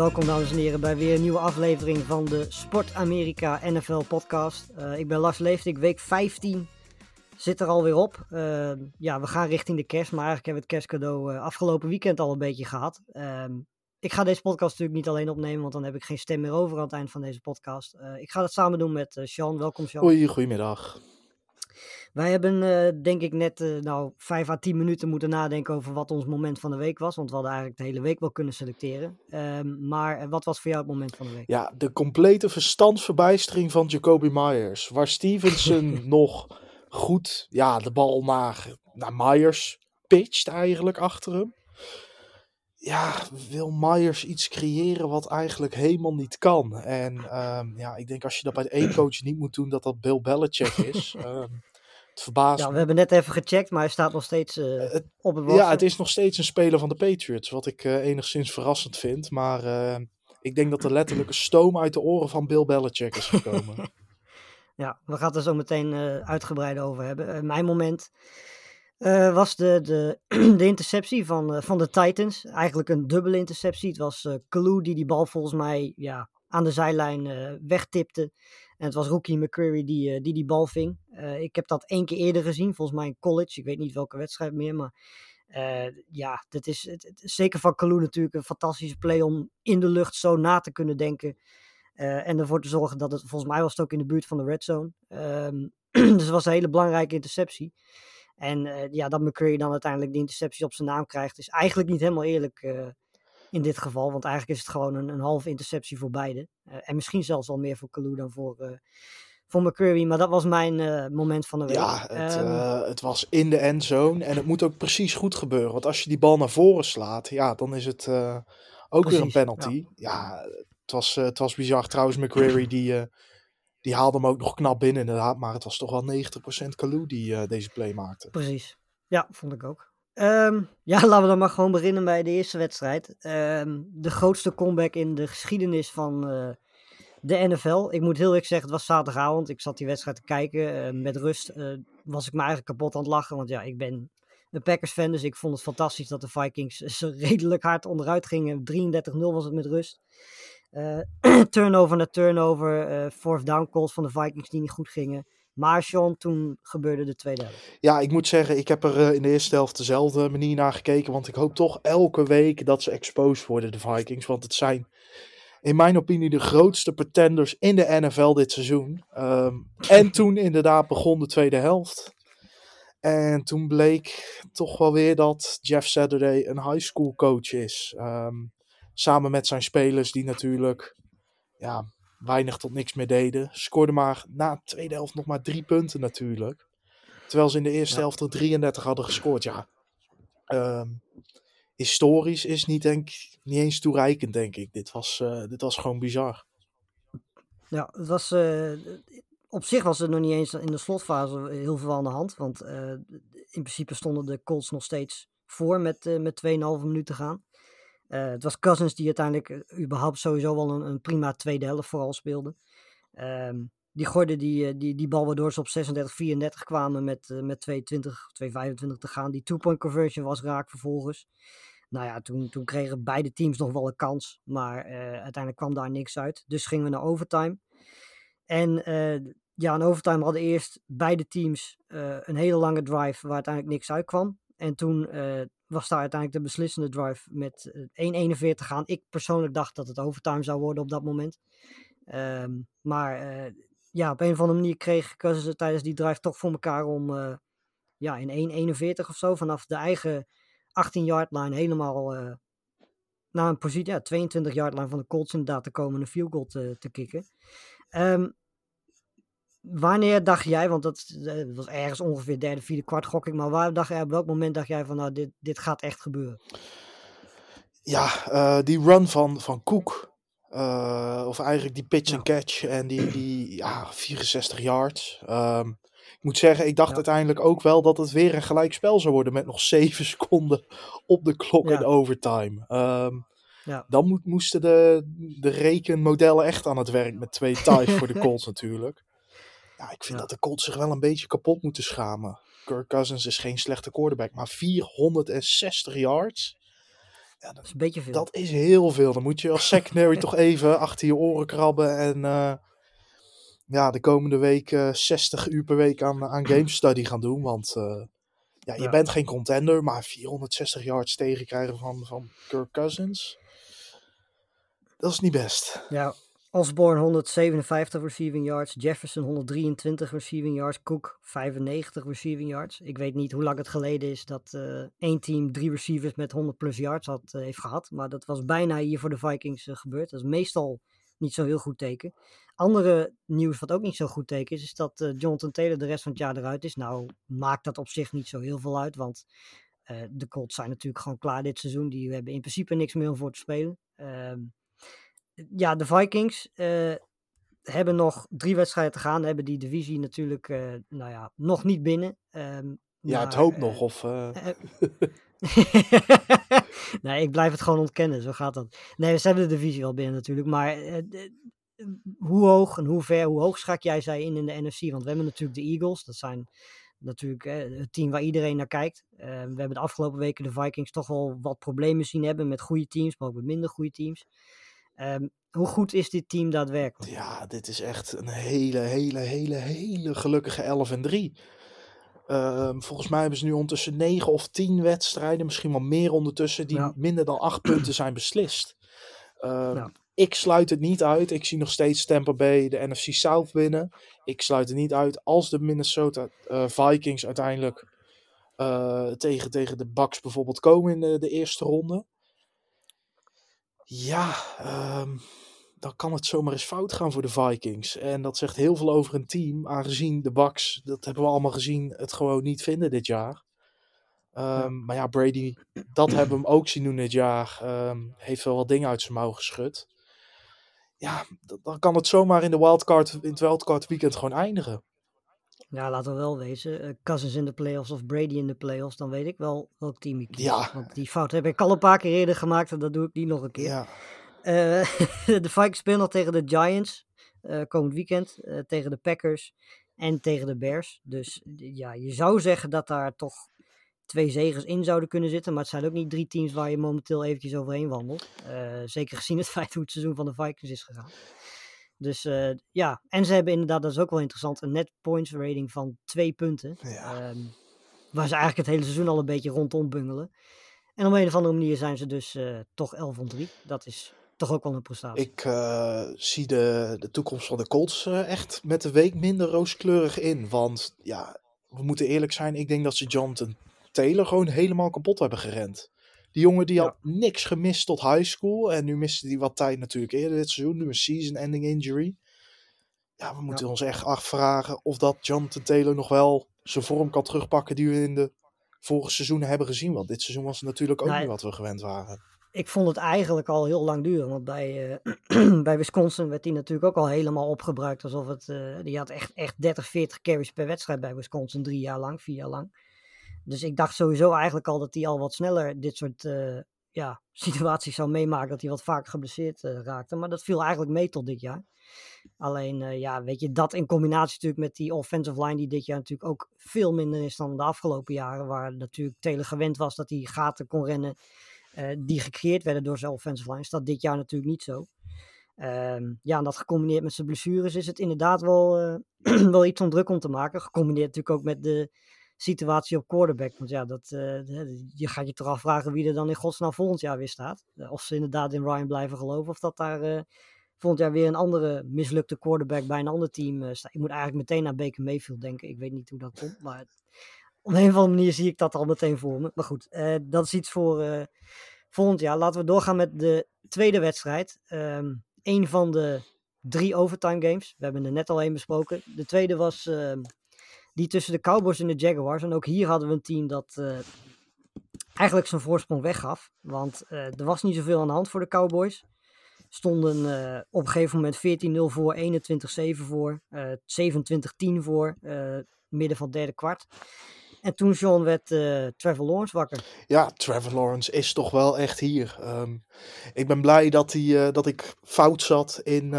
welkom dames en heren bij weer een nieuwe aflevering van de Sport Amerika NFL podcast. Eh, ik ben Lars Leeftik, week 15 zit er alweer op. Eh, ja, we gaan richting de kerst, maar eigenlijk hebben we het kerstcadeau eh, afgelopen weekend al een beetje gehad. Ehm, ik ga deze podcast natuurlijk niet alleen opnemen, want dan heb ik geen stem meer over aan het eind van deze podcast. Ik ga dat samen doen met Sean. Welkom Sean. Hoi, goedemiddag. Wij hebben eh, denk ik net eh, nou, 5 à 10 minuten moeten nadenken over wat ons moment van de week was. Want we hadden eigenlijk de hele week wel kunnen selecteren. Ehm, maar eh, wat was voor jou het moment van de week? Ja, de complete verstandsverbijstering van Jacoby Myers. Waar Stevenson nog goed ja, de bal naar, naar Myers pitcht eigenlijk achter hem. Ja, wil Myers iets creëren wat eigenlijk helemaal niet kan. En ehm, ja, ik denk als je dat bij één coach niet moet doen, dat dat Bill Belichick is. Ehm, het verbaast Ja, we hebben net even gecheckt, maar hij staat nog steeds eh, Het- op het. Ja, het is nog steeds een speler van de Patriots, wat ik eh, enigszins verrassend vind. Maar ik denk dat er letterlijk een stoom uit de oren van Bill Belichick is gekomen. Ja, we gaan het er zo meteen uitgebreid over hebben. Mijn moment was de, de, de interceptie van, van de Titans. Eigenlijk een dubbele interceptie. Het was Kalou die die bal volgens mij ja, aan de zijlijn wegtipte. En het was Rookie McCreary die, eh, die die bal ving. Eh, ik heb dat één keer eerder gezien, volgens mij in college. Ik weet niet welke wedstrijd meer, maar eh, ja, dat is, het, zeker van Kalou natuurlijk een fantastische play om in de lucht zo na te kunnen denken. En ervoor te zorgen dat het, volgens mij was het ook in de buurt van de red zone. Ehm, dus het was een hele belangrijke interceptie. En ja, dat McCreary dan uiteindelijk die interceptie op zijn naam krijgt, is eigenlijk niet helemaal eerlijk in dit geval. Want eigenlijk is het gewoon een, een halve interceptie voor beide. Eh, en misschien zelfs al meer voor Kalou dan voor, eh voor McCreary. Maar dat was mijn eh, moment van de week. ja, het, Ehm, eh, het was in de endzone en het moet ook precies goed gebeuren. Want als je die bal naar voren slaat, ja, dan is het ook weer een penalty. Ja, het, was, het was bizar. Trouwens, McCreary die, die haalde hem ook nog knap binnen inderdaad. Maar het was toch wel 90% Kalou die deze play maakte. Precies. Ja, vond ik ook. Ehm, ja, laten we dan maar gewoon beginnen bij de eerste wedstrijd. Ehm, de grootste comeback in de geschiedenis van eh, de NFL. Ik moet heel eerlijk zeggen, het was zaterdagavond. Ik zat die wedstrijd te kijken. Eh, met rust eh, was ik me eigenlijk kapot aan het lachen. Want ja, ik ben een Packers-fan, dus ik vond het fantastisch dat de Vikings zo redelijk hard onderuit gingen. 33-0 was het met rust. Turnover na turnover, fourth down calls van de Vikings die niet goed gingen. Maar Sean, toen gebeurde de tweede helft. Ja, ik moet zeggen, ik heb er eh, in de eerste helft dezelfde manier naar gekeken. Want ik hoop toch elke week dat ze exposed worden, de Vikings. Want het zijn in mijn opinie de grootste pretenders in de NFL dit seizoen. Ehm, en toen inderdaad begon de tweede helft. En toen bleek toch wel weer dat Jeff Saturday een high school coach is. Ehm, samen met zijn spelers die natuurlijk ja, weinig tot niks meer deden. Scoorde maar na de tweede helft nog maar drie punten natuurlijk. Terwijl ze in de eerste Ja. helft er 33 hadden gescoord. Ja, Ehm, historisch is niet, denk, niet eens toereikend, denk ik. Dit was, eh, dit was gewoon bizar. Ja, het was, eh, op zich was er nog niet eens in de slotfase heel veel aan de hand. Want eh, in principe stonden de Colts nog steeds voor met, met 2,5 minuten te gaan. Eh, het was Cousins die uiteindelijk eh, überhaupt sowieso wel een, een prima tweede helft vooral speelde. Ehm, die gooide die, eh, die, die bal waardoor ze op 36-34 kwamen met, eh, met 2,20, 2,25 te gaan. Die two-point conversion was raak vervolgens. Nou ja, toen, toen kregen beide teams nog wel een kans. Maar uiteindelijk kwam daar niks uit. Dus gingen we naar overtime. En ja, in overtime hadden eerst beide teams een hele lange drive waar uiteindelijk niks uitkwam. En toen eh, was daar uiteindelijk de beslissende drive met eh, 1.41 gaan. Ik persoonlijk dacht dat het overtime zou worden op dat moment. Ehm, maar eh, ja, op een of andere manier kreeg het tijdens die drive toch voor elkaar om eh, ja, in 1.41 of zo vanaf de eigen 18-yard line helemaal eh, naar een positie, ja, 22 yard line van de Colts inderdaad te komen en een field goal te, te kicken. Ehm, wanneer dacht jij, want dat eh, was ergens ongeveer derde, vierde kwart gok ik, maar waar dacht jij, op welk moment dacht jij van nou, dit, dit gaat echt gebeuren? Ja, eh, die run van, van Cook. eh, of eigenlijk die pitch and catch en die, die ja, 64 yards. Ehm, ik moet zeggen, ik dacht Ja. uiteindelijk ook wel dat het weer een gelijk spel zou worden met nog 7 seconden op de klok Ja. in overtime. Ehm, Ja. Dan moet, moesten de, de rekenmodellen echt aan het werk met twee ties voor de Colts natuurlijk. Ja, ik vind Ja. dat de Colts zich wel een beetje kapot moeten schamen. Kirk Cousins is geen slechte quarterback, maar 460 yards. Ja, dat, is een beetje veel. dat is heel veel. Dan moet je als secondary toch even achter je oren krabben. En eh, ja, de komende week eh, 60 uur per week aan, aan game study gaan doen. Want eh, ja, je Ja. bent geen contender, maar 460 yards tegenkrijgen van, van Kirk Cousins. Dat is niet best. Ja, Osborne 157 receiving yards, Jefferson 123 receiving yards, Cook 95 receiving yards. Ik weet niet hoe lang het geleden is dat eh één team drie receivers met 100 plus yards had, eh, heeft gehad. Maar dat was bijna hier voor de Vikings eh, gebeurd. Dat is meestal niet zo'n heel goed teken. Andere nieuws wat ook niet zo goed teken is, is dat Jonathan Taylor de rest van het jaar eruit is. Nou maakt dat op zich niet zo heel veel uit, want de Colts zijn natuurlijk gewoon klaar dit seizoen. Die hebben in principe niks meer om voor te spelen. Ehm ja, de Vikings eh, hebben nog drie wedstrijden te gaan. Hebben die divisie natuurlijk eh, nou ja, nog niet binnen. Ehm, Ja, het hoopt eh, nog. Of, nee, ik blijf het gewoon ontkennen. Zo gaat dat. Nee, ze hebben de divisie wel binnen natuurlijk. Maar hoe hoog en hoe ver, hoe hoog schat jij zij in in de NFC? Want we hebben natuurlijk de Eagles. Dat zijn natuurlijk eh, het team waar iedereen naar kijkt. Eh, we hebben de afgelopen weken de Vikings toch wel wat problemen zien hebben met goede teams, maar ook met minder goede teams. Ehm, hoe goed is dit team daadwerkelijk? ja, dit is echt een hele, hele, hele, hele gelukkige 11 en 3. Ehm, volgens mij hebben ze nu ondertussen 9 of 10 wedstrijden, misschien wel meer ondertussen, die Ja. minder dan 8 punten zijn beslist. Ehm, Ja. Ik sluit het niet uit. Ik zie nog steeds Tampa Bay de NFC South winnen. Ik sluit het niet uit als de Minnesota eh, Vikings uiteindelijk eh, tegen, tegen de Bucks bijvoorbeeld komen in de, de eerste ronde. Ja, ehm, dan kan het zomaar eens fout gaan voor de Vikings. En dat zegt heel veel over een team, aangezien de Bucks, dat hebben we allemaal gezien, het gewoon niet vinden dit jaar. Ehm, Maar ja, Brady, dat hebben we hem ook zien doen dit jaar. ehm, heeft wel wat dingen uit zijn mouw geschud. Ja, dan kan het zomaar in, de wildcard, in het wildcard weekend gewoon eindigen. Ja, laten we wel wezen. eh, Cousins in de playoffs of Brady in de playoffs, dan weet ik wel welk team ik kies. Ja. Want die fout heb ik al een paar keer eerder gemaakt en dat doe ik niet nog een keer. Ja, Eh, de Vikings spelen nog tegen de Giants eh, komend weekend, tegen de Packers en tegen de Bears. Dus ja, je zou zeggen dat daar toch twee zegers in zouden kunnen zitten. Maar het zijn ook niet drie teams waar je momenteel eventjes overheen wandelt. Zeker gezien het feit hoe het seizoen van de Vikings is gegaan. Dus eh, ja, en ze hebben inderdaad, dat is ook wel interessant, een net points rating van twee punten. ja. Ehm, waar ze eigenlijk het hele seizoen al een beetje rondom bungelen. En op een of andere manier zijn ze dus eh, toch 11 van 3. Dat is toch ook wel een prestatie. Ik eh, zie de, de toekomst van de Colts echt met de week minder rooskleurig in. Want ja, we moeten eerlijk zijn. Ik denk dat ze Jonathan Taylor gewoon helemaal kapot hebben gerend. Die jongen die Ja. had niks gemist tot high school. En nu miste hij wat tijd natuurlijk eerder dit seizoen. Nu een season-ending injury. Ja, we moeten ons echt afvragen of dat Jonathan Taylor nog wel zijn vorm kan terugpakken die we in de vorige seizoenen hebben gezien. Want dit seizoen was het natuurlijk ook Nee. niet wat we gewend waren. ik vond het eigenlijk al heel lang duren. Want bij, eh, bij Wisconsin werd hij natuurlijk ook al helemaal opgebruikt. Alsof het. eh, die had echt, echt 30, 40 carries per wedstrijd bij Wisconsin. Drie jaar lang, vier jaar lang. Dus ik dacht sowieso eigenlijk al dat hij al wat sneller dit soort eh, ja, situaties zou meemaken. Dat hij wat vaker geblesseerd eh, raakte. Maar dat viel eigenlijk mee tot dit jaar. Alleen, eh, ja, weet je, dat in combinatie natuurlijk met die offensive line die dit jaar natuurlijk ook veel minder is dan de afgelopen jaren. Waar natuurlijk Taylor gewend was dat hij gaten kon rennen die gecreëerd werden door zijn offensive line. Is dat dit jaar natuurlijk niet zo. Ehm, ja, en dat gecombineerd met zijn blessures is het inderdaad wel, wel iets om druk om te maken. Gecombineerd natuurlijk ook met de situatie op quarterback. Want ja, dat, eh, je gaat je toch afvragen wie er dan in godsnaam volgend jaar weer staat. Eh, of ze inderdaad in Ryan blijven geloven. Of dat daar eh, volgend jaar weer een andere mislukte quarterback bij een ander team staat. Ik moet eigenlijk meteen naar Baker Mayfield denken. Ik weet niet hoe dat komt, maar op een of andere manier zie ik dat al meteen voor me. Maar goed, dat is iets voor volgend jaar. Laten we doorgaan met de tweede wedstrijd. Ehm een van de drie overtime games. We hebben er net al één besproken. De tweede was ehm, die tussen de Cowboys en de Jaguars. En ook hier hadden we een team dat eh, eigenlijk zijn voorsprong weggaf. Want eh, er was niet zoveel aan de hand voor de Cowboys. Stonden eh, op een gegeven moment 14-0 voor, 21-7 voor, eh 27-10 voor, midden van het derde kwart. En toen John werd eh, Trevor Lawrence wakker. Ja, Trevor Lawrence is toch wel echt hier. Ehm, ik ben blij dat, hij, dat ik fout zat in,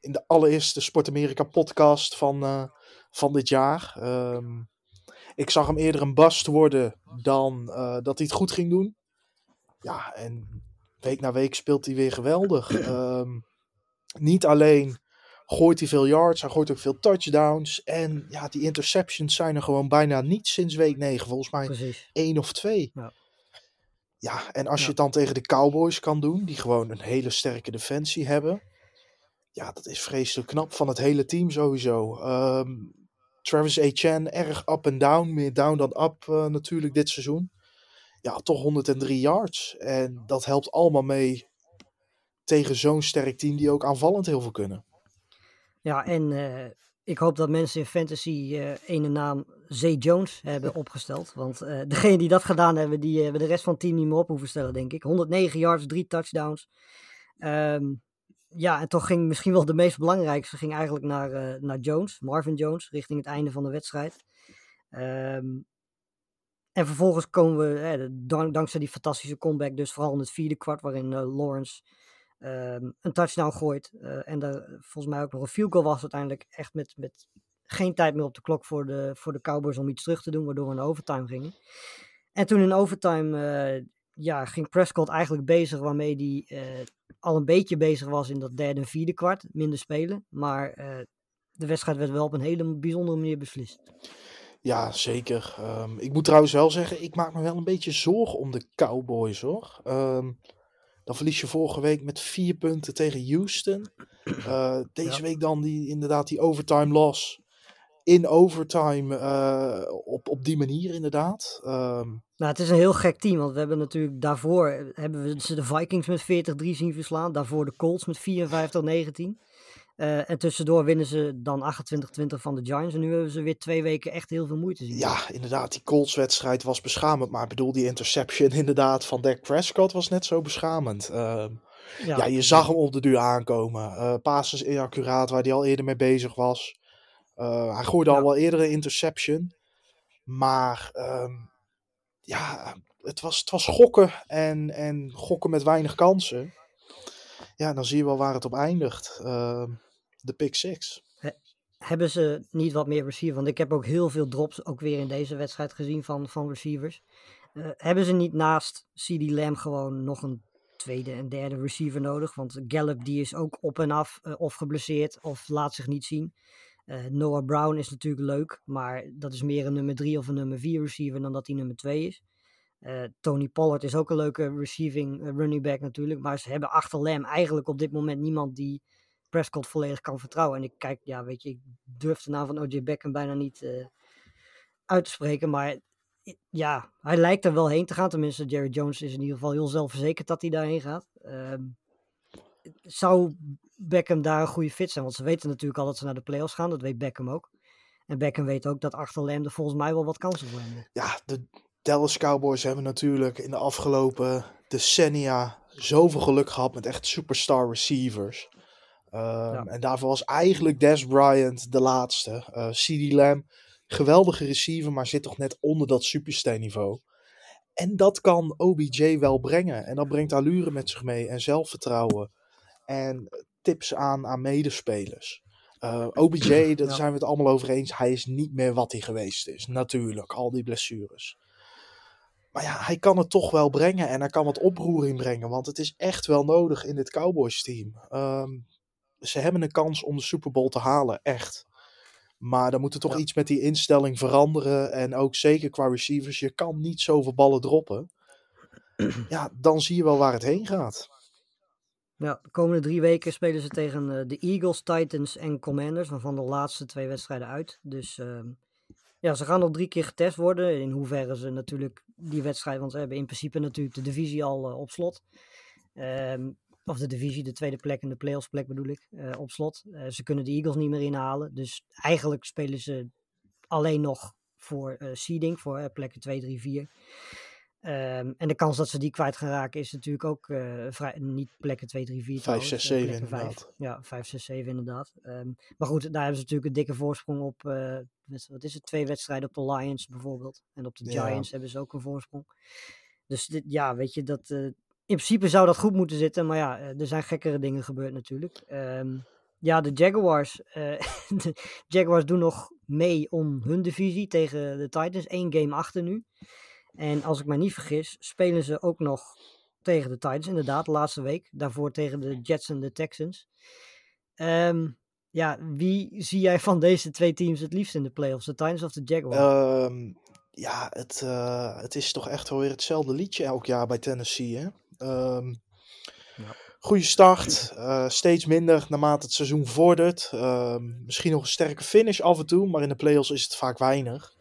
in de allereerste Sport Amerika podcast van, van dit jaar. Ehm, ik zag hem eerder een bast worden dan eh, dat hij het goed ging doen. Ja, en week na week speelt hij weer geweldig. Ehm, niet alleen gooit hij veel yards, hij gooit ook veel touchdowns. En ja, die interceptions zijn er gewoon bijna niet sinds week 9. Volgens mij Precies. één of twee. Ja. Ja, en als je het dan tegen de Cowboys kan doen, die gewoon een hele sterke defensie hebben. Ja, dat is vreselijk knap van het hele team sowieso. Ehm, Travis Etienne, erg up en down. Meer down dan up eh, natuurlijk dit seizoen. Ja, toch 103 yards. En dat helpt allemaal mee tegen zo'n sterk team die ook aanvallend heel veel kunnen. Ja, en eh, ik hoop dat mensen in fantasy eh ene naam Zay Jones hebben opgesteld. Want degene die dat gedaan hebben, die hebben de rest van het team niet meer op hoeven stellen, denk ik. 109 yards, drie touchdowns. Ehm, ja, en toch ging misschien wel de meest belangrijkste ging eigenlijk naar, eh, naar Jones, Marvin Jones, richting het einde van de wedstrijd. Ehm, en vervolgens komen we, eh, dank, dankzij die fantastische comeback, dus vooral in het vierde kwart, waarin eh, Lawrence ehm, een touchdown gooit. eh, en er volgens mij ook nog een field goal was uiteindelijk. Echt met, met geen tijd meer op de klok voor de, voor de Cowboys om iets terug te doen, waardoor we naar overtime gingen. En toen in overtime ja, ging Prescott eigenlijk bezig waarmee hij al een beetje bezig was in dat derde en vierde kwart. Minder spelen. Maar eh, de wedstrijd werd wel op een hele bijzondere manier beslist. Ja, zeker. Ehm, ik moet trouwens wel zeggen, ik maak me wel een beetje zorgen om de Cowboys hoor. Ehm, dan verlies je vorige week met vier punten tegen Houston. Eh, deze Ja. week dan die, inderdaad die overtime loss. In overtime eh, op, op die manier inderdaad. Ehm, Nou, het is een heel gek team, want we hebben natuurlijk daarvoor eh, hebben we ze de Vikings met 40-3 zien verslaan. Daarvoor de Colts met 54-19. Eh, en tussendoor winnen ze dan 28-20 van de Giants. En nu hebben ze weer twee weken echt heel veel moeite zien. ja, inderdaad, die Colts-wedstrijd was beschamend. Maar ik bedoel, die interception inderdaad van Dak Prescott was net zo beschamend. Ehm, ja, je zag hem op de duur aankomen. Passes inaccuraat, waar hij al eerder mee bezig was. Eh, hij gooide al wel eerder een interception. Maar ehm, ja, het was, het was gokken en, en gokken met weinig kansen. Ja, dan zie je wel waar het op eindigt. Ehm, de pick six. hebben ze niet wat meer receiver? Want ik heb ook heel veel drops ook weer in deze wedstrijd gezien van, van receivers. Eh, hebben ze niet naast CD Lamb gewoon nog een tweede en derde receiver nodig? Want Gallup die is ook op en af eh, of geblesseerd of laat zich niet zien. Eh, Noah Brown is natuurlijk leuk, maar dat is meer een nummer drie of een nummer vier receiver dan dat hij nummer twee is. Eh, Tony Pollard is ook een leuke receiving eh, running back natuurlijk. Maar ze hebben achter Lamb eigenlijk op dit moment niemand die Prescott volledig kan vertrouwen. En ik kijk, ja, weet je, ik durf de naam van OJ Beckham bijna niet uit te spreken. Maar ja, hij lijkt er wel heen te gaan. Tenminste, Jerry Jones is in ieder geval heel zelfverzekerd dat hij daarheen gaat. Ehm, zou Beckham daar een goede fit zijn? Want ze weten natuurlijk al dat ze naar de playoffs gaan. Dat weet Beckham ook. En Beckham weet ook dat achter er volgens mij wel wat kansen voor hem. Ja, de Dallas Cowboys hebben natuurlijk in de afgelopen decennia zoveel geluk gehad met echt superstar receivers. Ehm, En daarvoor was eigenlijk Des Bryant de laatste. Eh CD Lamb, geweldige receiver, maar zit toch net onder dat superster niveau. En dat kan OBJ wel brengen. En dat brengt allure met zich mee en zelfvertrouwen. En tips aan aan medespelers. Eh, OBJ, daar Ja. zijn we het allemaal over eens. Hij is niet meer wat hij geweest is. Natuurlijk, al die blessures. Maar ja, hij kan het toch wel brengen en hij kan wat oproering brengen. Want het is echt wel nodig in dit Cowboys team. Ehm, ze hebben een kans om de Super Bowl te halen, echt. Maar dan moet er toch Ja. iets met die instelling veranderen. En ook zeker qua receivers. Je kan niet zoveel ballen droppen. Ja, dan zie je wel waar het heen gaat. Ja, de komende drie weken spelen ze tegen eh, de Eagles, Titans en Commanders, waarvan de laatste twee wedstrijden uit. Dus ehm, ja, ze gaan nog drie keer getest worden. In hoeverre ze natuurlijk die wedstrijd, want ze hebben in principe natuurlijk de divisie al eh, op slot. Ehm, of de divisie, de tweede plek en de playoffs plek bedoel ik, eh, op slot. Ze kunnen de Eagles niet meer inhalen. Dus eigenlijk spelen ze alleen nog voor seeding, voor plekken 2, 3, 4. Ehm, en de kans dat ze die kwijt gaan raken is natuurlijk ook eh, vrij, niet plekken 2, 3, 4. Vijf, trouwens, zes, eh, zeven plekken vijf. inderdaad. Ja, 5, 6, 7 inderdaad. Ehm, maar goed, daar hebben ze natuurlijk een dikke voorsprong op. eh, met- wat is het? Twee wedstrijden op de Lions bijvoorbeeld. En op de Ja. Giants hebben ze ook een voorsprong. Dus dit, ja, weet je, dat, eh, in principe zou dat goed moeten zitten. Maar ja, er zijn gekkere dingen gebeurd natuurlijk. Ehm, ja, de Jaguars. de Jaguars doen nog mee om hun divisie tegen de Titans. Eén game achter nu. En als ik mij niet vergis, spelen ze ook nog tegen de Titans, inderdaad, de laatste week. Daarvoor tegen de Jets en de Texans. Ehm, ja, wie zie jij van deze twee teams het liefst in de playoffs? De Titans of de Jaguars? Ehm, ja, het, eh, het is toch echt wel weer hetzelfde liedje elk jaar bij Tennessee. Hè? Ehm, Goede start, eh, steeds minder naarmate het seizoen vordert. Ehm, misschien nog een sterke finish af en toe, maar in de playoffs is het vaak weinig.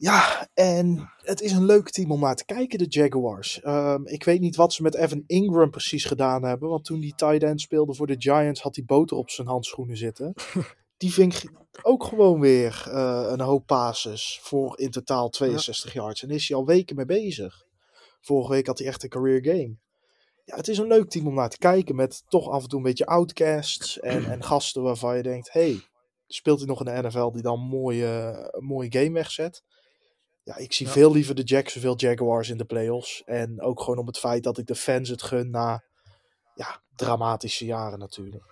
Ja, en het is een leuk team om naar te kijken, de Jaguars. Ehm, ik weet niet wat ze met Evan Ingram precies gedaan hebben. Want toen die tight end speelde voor de Giants, had hij boter op zijn handschoenen zitten. Die ving ook gewoon weer eh, een hoop passes voor in totaal 62 yards. En is hij al weken mee bezig. Vorige week had hij echt een career game. Ja, het is een leuk team om naar te kijken. Met toch af en toe een beetje outcasts. En, en gasten waarvan je denkt: hey, speelt hij nog in de NFL die dan een mooie, een mooie game wegzet? Ja, ik zie Ja. veel liever de Jacksonville Jaguars in de playoffs. En ook gewoon om het feit dat ik de fans het gun na ja, dramatische jaren natuurlijk.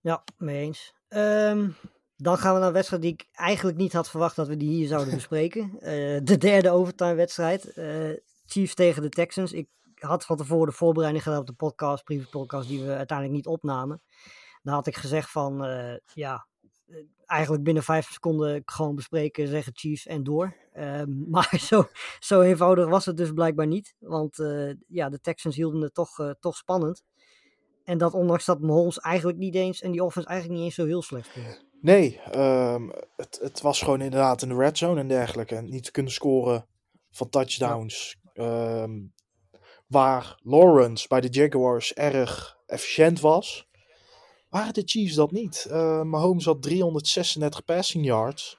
Ja, mee eens. Ehm, dan gaan we naar een wedstrijd die ik eigenlijk niet had verwacht dat we die hier zouden bespreken. Eh, de derde overtime wedstrijd. eh, Chiefs tegen de Texans. Ik had van tevoren de voorbereiding gedaan op de podcast, privé podcast, die we uiteindelijk niet opnamen. Dan had ik gezegd van, eh, ja, eigenlijk binnen vijf seconden gewoon bespreken, zeggen Chiefs en door. Ehm, maar zo, zo eenvoudig was het dus blijkbaar niet. Want eh, ja, de Texans hielden het toch, eh, toch spannend. En dat ondanks dat Mahomes eigenlijk niet eens en die offense eigenlijk niet eens zo heel slecht speelde. Nee, ehm, het, het was gewoon inderdaad in de red zone en dergelijke. En niet te kunnen scoren van touchdowns. Ehm, waar Lawrence bij de Jaguars erg efficiënt was, waren de Chiefs dat niet. Uh, Mahomes had 336 passing yards.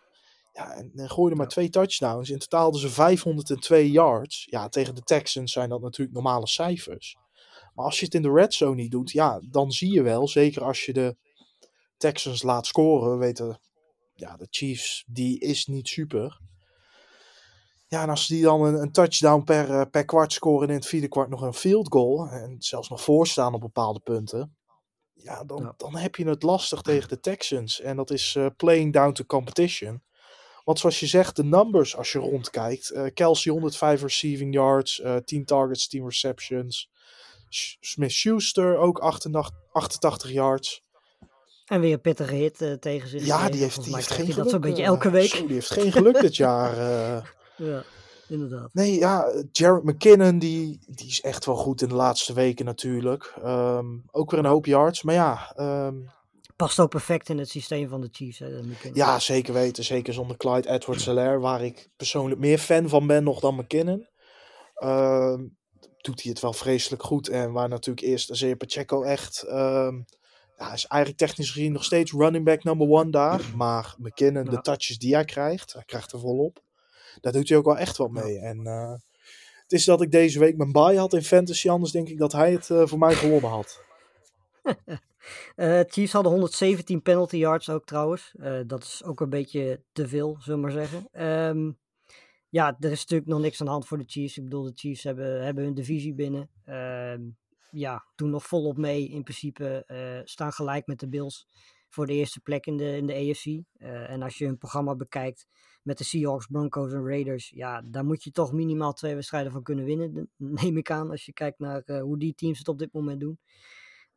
Ja, en, en gooide maar twee touchdowns. In totaal hadden ze 502 yards. Ja, tegen de Texans zijn dat natuurlijk normale cijfers. Maar als je het in de red zone niet doet, ja, dan zie je wel, zeker als je de Texans laat scoren. We weten, ja, de Chiefs, die is niet super. Ja, en als die dan een, een touchdown per, uh, per kwart scoren en in het vierde kwart nog een field goal. En zelfs nog voorstaan op bepaalde punten. Ja, dan, ja. dan heb je het lastig tegen de Texans. En dat is uh, playing down to competition. Want zoals je zegt, de numbers als je rondkijkt. Uh, Kelsey 105 receiving yards, 10 targets, 10 receptions. Smith-Schuster ook 88, 88 yards. En weer een pittige hit uh, tegen zich. Ja, die heeft, die heeft geen geluk. Dat zo'n beetje elke week. Zo, die heeft geen geluk dit jaar. Uh. Ja, inderdaad. Nee, ja, Jared McKinnon, die, die is echt wel goed in de laatste weken natuurlijk. Um, ook weer een hoop yards, maar ja... Um, Past ook perfect in het systeem van de Chiefs, hè. Ja, zeker weten. Zeker zonder Clyde Edwards-Helaire, waar ik persoonlijk meer fan van ben nog dan McKinnon. Uh, doet hij het wel vreselijk goed. En waar natuurlijk eerst Isaiah Pacheco echt... Um, ja, is eigenlijk technisch gezien nog steeds running back number one daar. Maar McKinnon, ja. de touches die hij krijgt, hij krijgt er volop. Daar doet hij ook wel echt wat mee. En uh, het is dat ik deze week mijn bye had in fantasy. Anders denk ik dat hij het uh, voor mij gewonnen had. uh, Chiefs hadden 117 penalty yards ook trouwens. Uh, dat is ook een beetje te veel, zullen we maar zeggen. Um, ja, er is natuurlijk nog niks aan de hand voor de Chiefs. Ik bedoel, de Chiefs hebben, hebben hun divisie binnen. Um, ja, doen nog volop mee. In principe uh, staan gelijk met de Bills voor de eerste plek in de, in de AFC. En als je hun programma bekijkt met de Seahawks, Broncos en Raiders, ja, daar moet je toch minimaal twee wedstrijden van kunnen winnen, neem ik aan, als je kijkt naar uh, hoe die teams het op dit moment doen.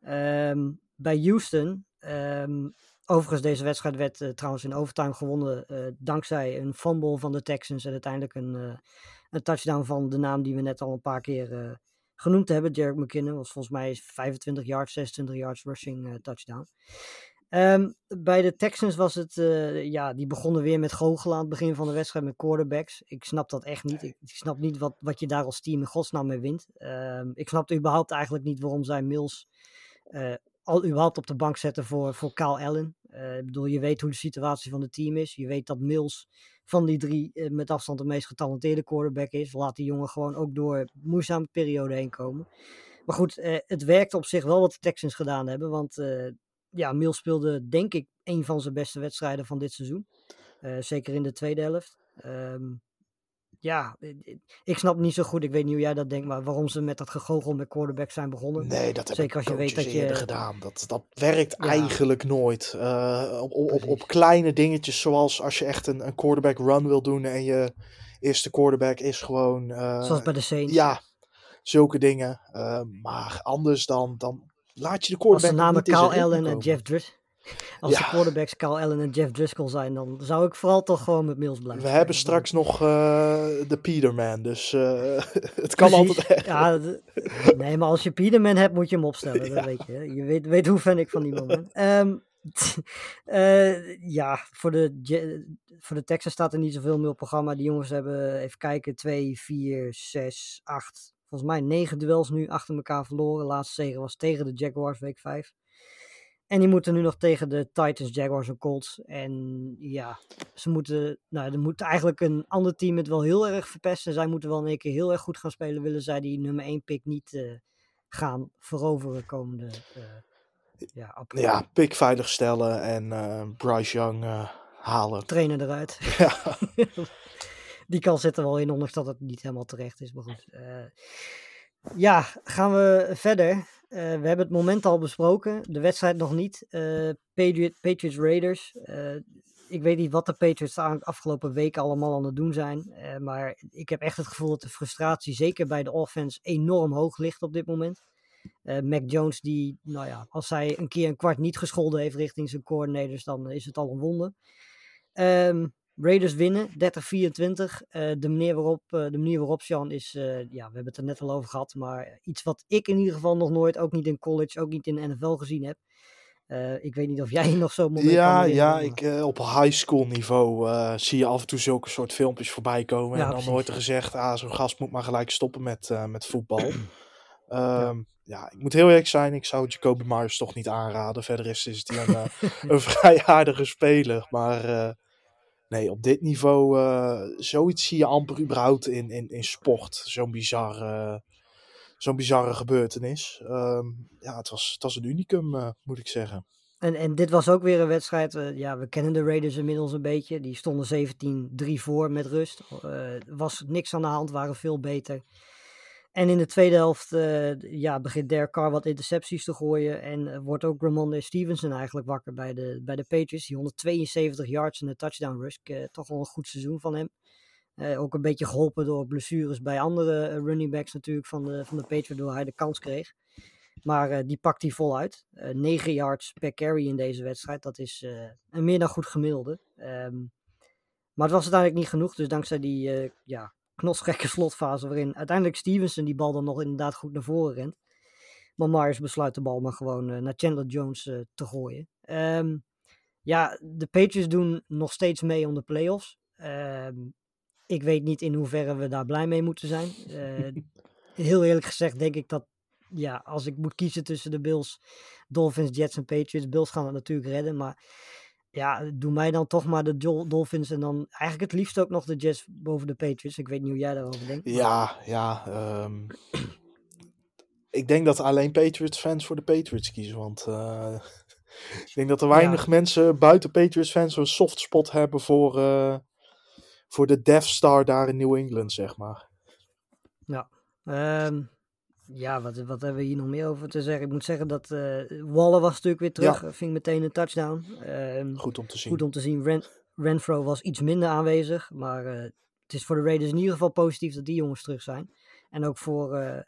Um, bij Houston, um, overigens deze wedstrijd werd uh, trouwens in overtime gewonnen uh, dankzij een fumble van de Texans en uiteindelijk een, een touchdown van de naam die we net al een paar keer genoemd hebben. Derek McKinnon was volgens mij 25 yards, 26 yards rushing touchdown. Ehm, bij de Texans was het, eh, ja, die begonnen weer met goochelen aan het begin van de wedstrijd met quarterbacks. Ik snap dat echt niet. Ik, ik snap niet wat, wat je daar als team in godsnaam mee wint. Ehm, ik snapte überhaupt eigenlijk niet waarom zij Mills eh, al überhaupt op de bank zetten voor, voor Kyle Allen. Eh, ik bedoel, je weet hoe de situatie van het team is. Je weet dat Mills van die drie met afstand de meest getalenteerde quarterback is. Laat die jongen gewoon ook door moeizame periode heen komen. Maar goed, het werkte op zich wel wat de Texans gedaan hebben. Want ja, Mills speelde denk ik een van zijn beste wedstrijden van dit seizoen. Eh, zeker in de tweede helft. Ehm, ja, eh, eh, ik snap niet zo goed, ik weet niet hoe jij dat denkt, maar waarom ze met dat gegogel met quarterback zijn begonnen. Nee, dat hebben Zeker als je weet coaches dat je- gedaan. Dat, dat werkt Ja. eigenlijk nooit. Op, op, op, kleine dingetjes, zoals als je echt een, een quarterback run wil doen en je eerste quarterback is gewoon... Zoals bij de Saints. Ja, zulke dingen. Maar anders dan, dan laat je de Als quarterback de nog namen Kyle Allen en. Jeff Driscoll. Als de Ja. quarterbacks Kyle Allen en Jeff Driscoll zijn, dan zou ik vooral toch gewoon met Mills blijven. We hebben straks nog eh, de Peterman, dus eh, het kan Precies. altijd. Ja, nee, maar als je Peterman hebt, moet je hem opstellen. Dat weet je. Je weet, weet hoe fan ik van die man ben. Eh, ja, voor de, voor de Texans staat er niet zoveel meer op programma. Die jongens hebben, even kijken, 2, 4, 6, 8, volgens mij 9 duels nu achter elkaar verloren. Laatste zege was tegen de Jaguars week 5. En die moeten nu nog tegen de Titans, Jaguars en Colts. En ja, ze moeten, nou, er moet eigenlijk een ander team het wel heel erg verpesten. Zij moeten wel in één keer heel erg goed gaan spelen. Willen zij die nummer 1 pick niet eh, gaan veroveren komende eh ja, april. Ja, pik veilig stellen en eh, Bryce Young halen. Trainen eruit. Ja. die kans zit er wel in, ondanks dat het niet helemaal terecht is. Maar goed. eh, ja, gaan we verder. Eh, we hebben het moment al besproken. De wedstrijd nog niet. Eh, Patriot, Patriots Raiders. Eh, ik weet niet wat de Patriots de afgelopen weken allemaal aan het doen zijn. eh, maar ik heb echt het gevoel dat de frustratie, zeker bij de offense, enorm hoog ligt op dit moment. Eh, Mac Jones, die, nou ja, als hij een keer een kwart niet gescholden heeft richting zijn coordinators, dan is het al een wonder. Ehm, Raiders winnen, 30-24. Eh, de, manier waarop, eh, de manier waarop, Sean, is, eh, ja, we hebben het er net al over gehad, maar iets wat ik in ieder geval nog nooit, ook niet in college, ook niet in de NFL gezien heb. Ik weet niet of jij nog zo'n moment Ja, ja ik, op high school niveau zie je af en toe zulke soort filmpjes voorbij komen. Ja, en dan precies. wordt er gezegd, ah, zo'n gast moet maar gelijk stoppen met, met voetbal. Ehm, ja. ik moet heel eerlijk zijn, ik zou Jacoby Myers toch niet aanraden. Verder is, is hij een, een vrij aardige speler. Maar nee, op dit niveau, eh, zoiets zie je amper überhaupt in, in, in sport. Zo'n bizarre, zo'n bizarre gebeurtenis. Ehm, ja, het was, het was een unicum, eh, moet ik zeggen. En, en dit was ook weer een wedstrijd. eh, ja, we kennen de Raiders inmiddels een beetje. Die stonden 17-3 voor met rust. Er was niks aan de hand, waren veel beter. En in de tweede helft eh, ja, begint Derek Carr wat intercepties te gooien. En eh, wordt ook Ramondre Stevenson eigenlijk wakker bij de, bij de Patriots. Die 172 yards en een touchdown rush. Eh, toch wel een goed seizoen van hem. Ook een beetje geholpen door blessures bij andere running backs natuurlijk van de, van de Patriots. Waardoor hij de kans kreeg. Maar die pakt hij voluit. Eh 9 yards per carry in deze wedstrijd. Dat is een meer dan goed gemiddelde. Ehm, maar het was uiteindelijk niet genoeg. Dus dankzij die ja, knotsgekke slotfase. Waarin uiteindelijk Stevenson die bal dan nog inderdaad goed naar voren rent. Maar Myers besluit de bal maar gewoon eh, naar Chandler Jones eh, te gooien. Ehm, ja, de Patriots doen nog steeds mee om de playoffs. Ehm, ik weet niet in hoeverre we daar blij mee moeten zijn. Eh, heel eerlijk gezegd denk ik dat ja, als ik moet kiezen tussen de Bills, Dolphins, Jets en Patriots. Bills gaan het natuurlijk redden, maar ja, doe mij dan toch maar de Dolphins en dan eigenlijk het liefst ook nog de Jets boven de Patriots. Ik weet niet hoe jij daarover denkt. Ja, ja. ehm, ik denk dat alleen Patriots fans voor de Patriots kiezen. Want eh, ik denk dat er weinig mensen buiten Patriots fans een soft spot hebben voor, eh, voor de Death Star daar in New England, zeg maar. Ehm, ja, wat, wat hebben we hier nog meer over te zeggen? Ik moet zeggen dat eh Waller was natuurlijk weer terug. Ja. Ving meteen een touchdown. Ehm, Goed om te zien. goed om te zien. Ren, Renfro was iets minder aanwezig. Maar eh, het is voor de Raiders in ieder geval positief dat die jongens terug zijn. En ook voor eh,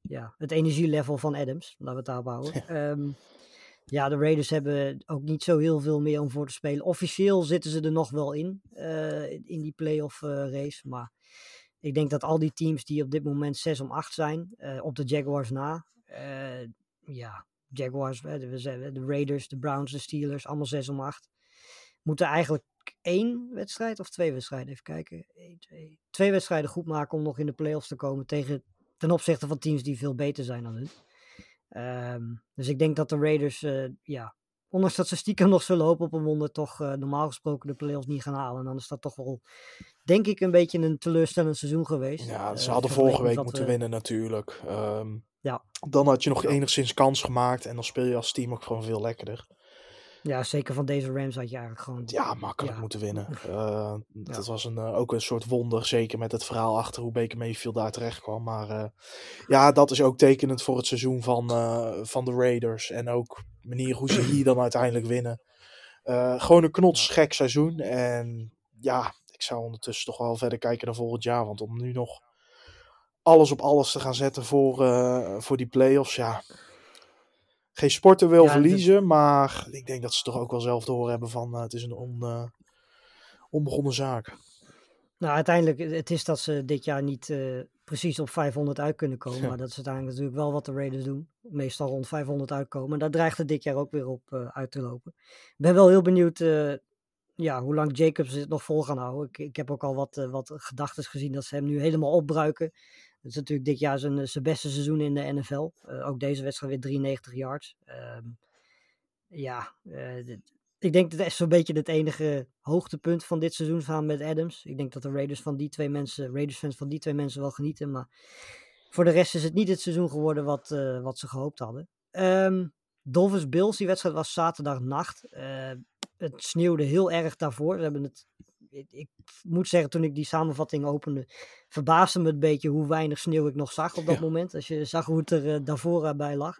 ja, het energielevel van Adams. Laten we het daarop houden. Ehm, ja, de Raiders hebben ook niet zo heel veel meer om voor te spelen. Officieel zitten ze er nog wel in. in die playoff race. Maar ik denk dat al die teams die op dit moment 6 om 8 zijn. eh, op de Jaguars na. eh, ja, Jaguars, de, Raiders, de Browns, de Steelers, allemaal 6 om 8. Moeten eigenlijk één wedstrijd of twee wedstrijden, even kijken. Twee, twee wedstrijden goed maken om nog in de playoffs te komen tegen, ten opzichte van teams die veel beter zijn dan hun. Ehm, dus ik denk dat de Raiders, eh, ja, ondanks dat ze stiekem nog zullen hopen op een wonder, toch eh, normaal gesproken de playoffs niet gaan halen. En dan is dat toch wel, denk ik, een beetje een teleurstellend seizoen geweest. Ja, Eh, ze hadden vergeleken vorige week moeten we- winnen natuurlijk. Ehm, Ja. Dan had je nog enigszins kans gemaakt en dan speel je als team ook gewoon veel lekkerder. Ja, zeker van deze Rams had je eigenlijk gewoon... Ja, makkelijk Ja. moeten winnen. Eh, Dat was een, eh, ook een soort wonder, zeker met het verhaal achter hoe Baker Mayfield daar terecht kwam. Maar eh, ja, dat is ook tekenend voor het seizoen van, eh, van de Raiders. En ook manier hoe ze hier dan uiteindelijk winnen. Eh, gewoon een knotsgek seizoen. En ja, ik zou ondertussen toch wel verder kijken naar volgend jaar. Want om nu nog alles op alles te gaan zetten voor, eh, voor die playoffs, ja. Geen sporter wil Ja, verliezen, maar ik denk dat ze toch ook wel zelf door hebben van eh, het is een on, onbegonnen zaak. Nou, uiteindelijk, eh, het is dat ze dit jaar niet eh, precies op 500 uit kunnen komen. Ja. Maar dat is uiteindelijk natuurlijk wel wat de Raiders doen. Meestal rond 500 uitkomen. En daar dreigt het dit jaar ook weer op eh, uit te lopen. Ik ben wel heel benieuwd ja, hoe lang Jacobs het nog vol gaan houden. Ik, ik heb ook al wat, wat gedachten gezien dat ze hem nu helemaal opbruiken. Het is natuurlijk dit jaar zijn, zijn beste seizoen in de NFL. Ook deze wedstrijd weer 93 yards. Ehm, ja, dit- ik denk dat het zo'n beetje het enige hoogtepunt van dit seizoen samen met Adams. Ik denk dat de Raiders van die twee mensen, Raiders fans van die twee mensen wel genieten. Maar voor de rest is het niet het seizoen geworden wat, eh, wat ze gehoopt hadden. Ehm Dolphins Bills, die wedstrijd was zaterdagnacht. Eh het sneeuwde heel erg daarvoor. Ze hebben het, ik, ik moet zeggen, toen ik die samenvatting opende, verbaasde me het beetje hoe weinig sneeuw ik nog zag op dat Ja. moment. Als je zag hoe het er eh, daarvoor bij lag.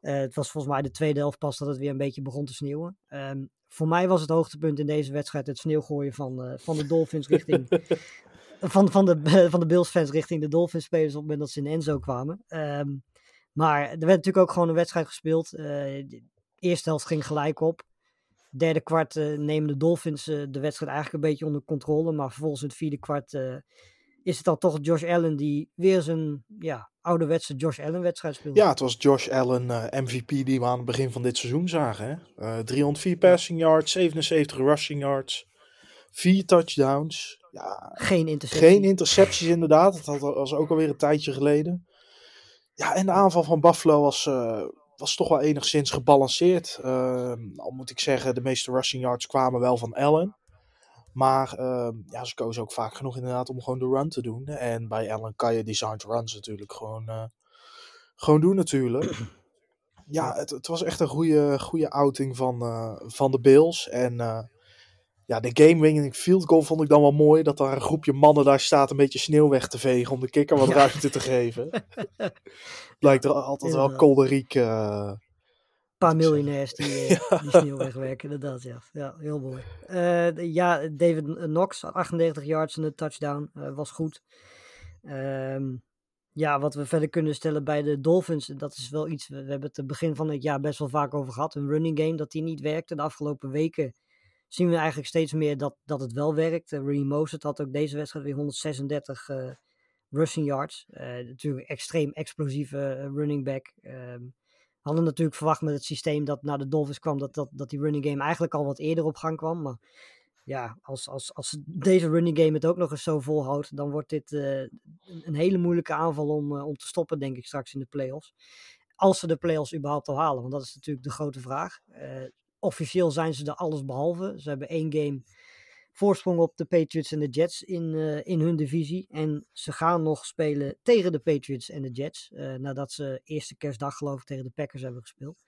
Eh, het was volgens mij de tweede helft pas dat het weer een beetje begon te sneeuwen. Ehm, voor mij was het hoogtepunt in deze wedstrijd het sneeuwgooien van, eh, van de Dolphins richting. van, van, de, van de Bills fans richting de Dolphins spelers op het moment dat ze in Enzo kwamen. Ehm, maar er werd natuurlijk ook gewoon een wedstrijd gespeeld. Eh, de eerste helft ging gelijk op. Derde kwart nemen de Dolphins de wedstrijd eigenlijk een beetje onder controle. Maar vervolgens in het vierde kwart is het dan toch Josh Allen die weer zijn ja, ouderwetse Josh Allen wedstrijd speelt. Ja, het was Josh Allen, eh, MVP, die we aan het begin van dit seizoen zagen. Hè? Eh, 304 passing yards, 77 rushing yards, 4 touchdowns. Ja, Geen interceptie. geen intercepties inderdaad. Dat had- was ook alweer een tijdje geleden. Ja, en de aanval van Buffalo was, eh, was toch wel enigszins gebalanceerd. Eh, al moet ik zeggen, de meeste rushing yards kwamen wel van Allen. Maar eh, ja, ze kozen ook vaak genoeg inderdaad om gewoon de run te doen. En bij Allen kan je designed runs natuurlijk gewoon, eh, gewoon doen natuurlijk. Ja, het, het was echt een goede, goede outing van, eh, van de Bills. En eh, ja, de game-winning field goal vond ik dan wel mooi. Dat daar een groepje mannen daar staat een beetje sneeuw weg te vegen om de kikker wat ruimte te geven. Blijkt er altijd wel kolderiek. Een paar miljonairs die, eh, die sneeuw wegwerken, inderdaad. Ja, ja heel mooi. Eh, de- ja, David Knox, 98 yards en een touchdown, eh, was goed. Ehm, ja, wat we verder kunnen stellen bij de Dolphins, dat is wel iets, we, we hebben het het begin van het jaar best wel vaak over gehad. Een running game, dat die niet werkte. De afgelopen weken zien we eigenlijk steeds meer dat, dat het wel werkt. Uh, Mostert had ook deze wedstrijd weer 136 eh, rushing yards. Natuurlijk een extreem explosieve running back. Ehm, hadden natuurlijk verwacht met het systeem dat naar de Dolphins kwam, dat, dat, dat die running game eigenlijk al wat eerder op gang kwam. Maar ja, als, als, als deze running game het ook nog eens zo volhoudt, dan wordt dit eh, een, hele moeilijke aanval om, eh, om te stoppen, denk ik, straks in de playoffs. Als ze de playoffs überhaupt al halen, want dat is natuurlijk de grote vraag. Eh, officieel zijn ze er alles behalve. Ze hebben één game voorsprong op de Patriots en de Jets in, eh, in hun divisie. En ze gaan nog spelen tegen de Patriots en de Jets. eh, nadat ze eerste kerstdag geloof ik tegen de Packers hebben gespeeld.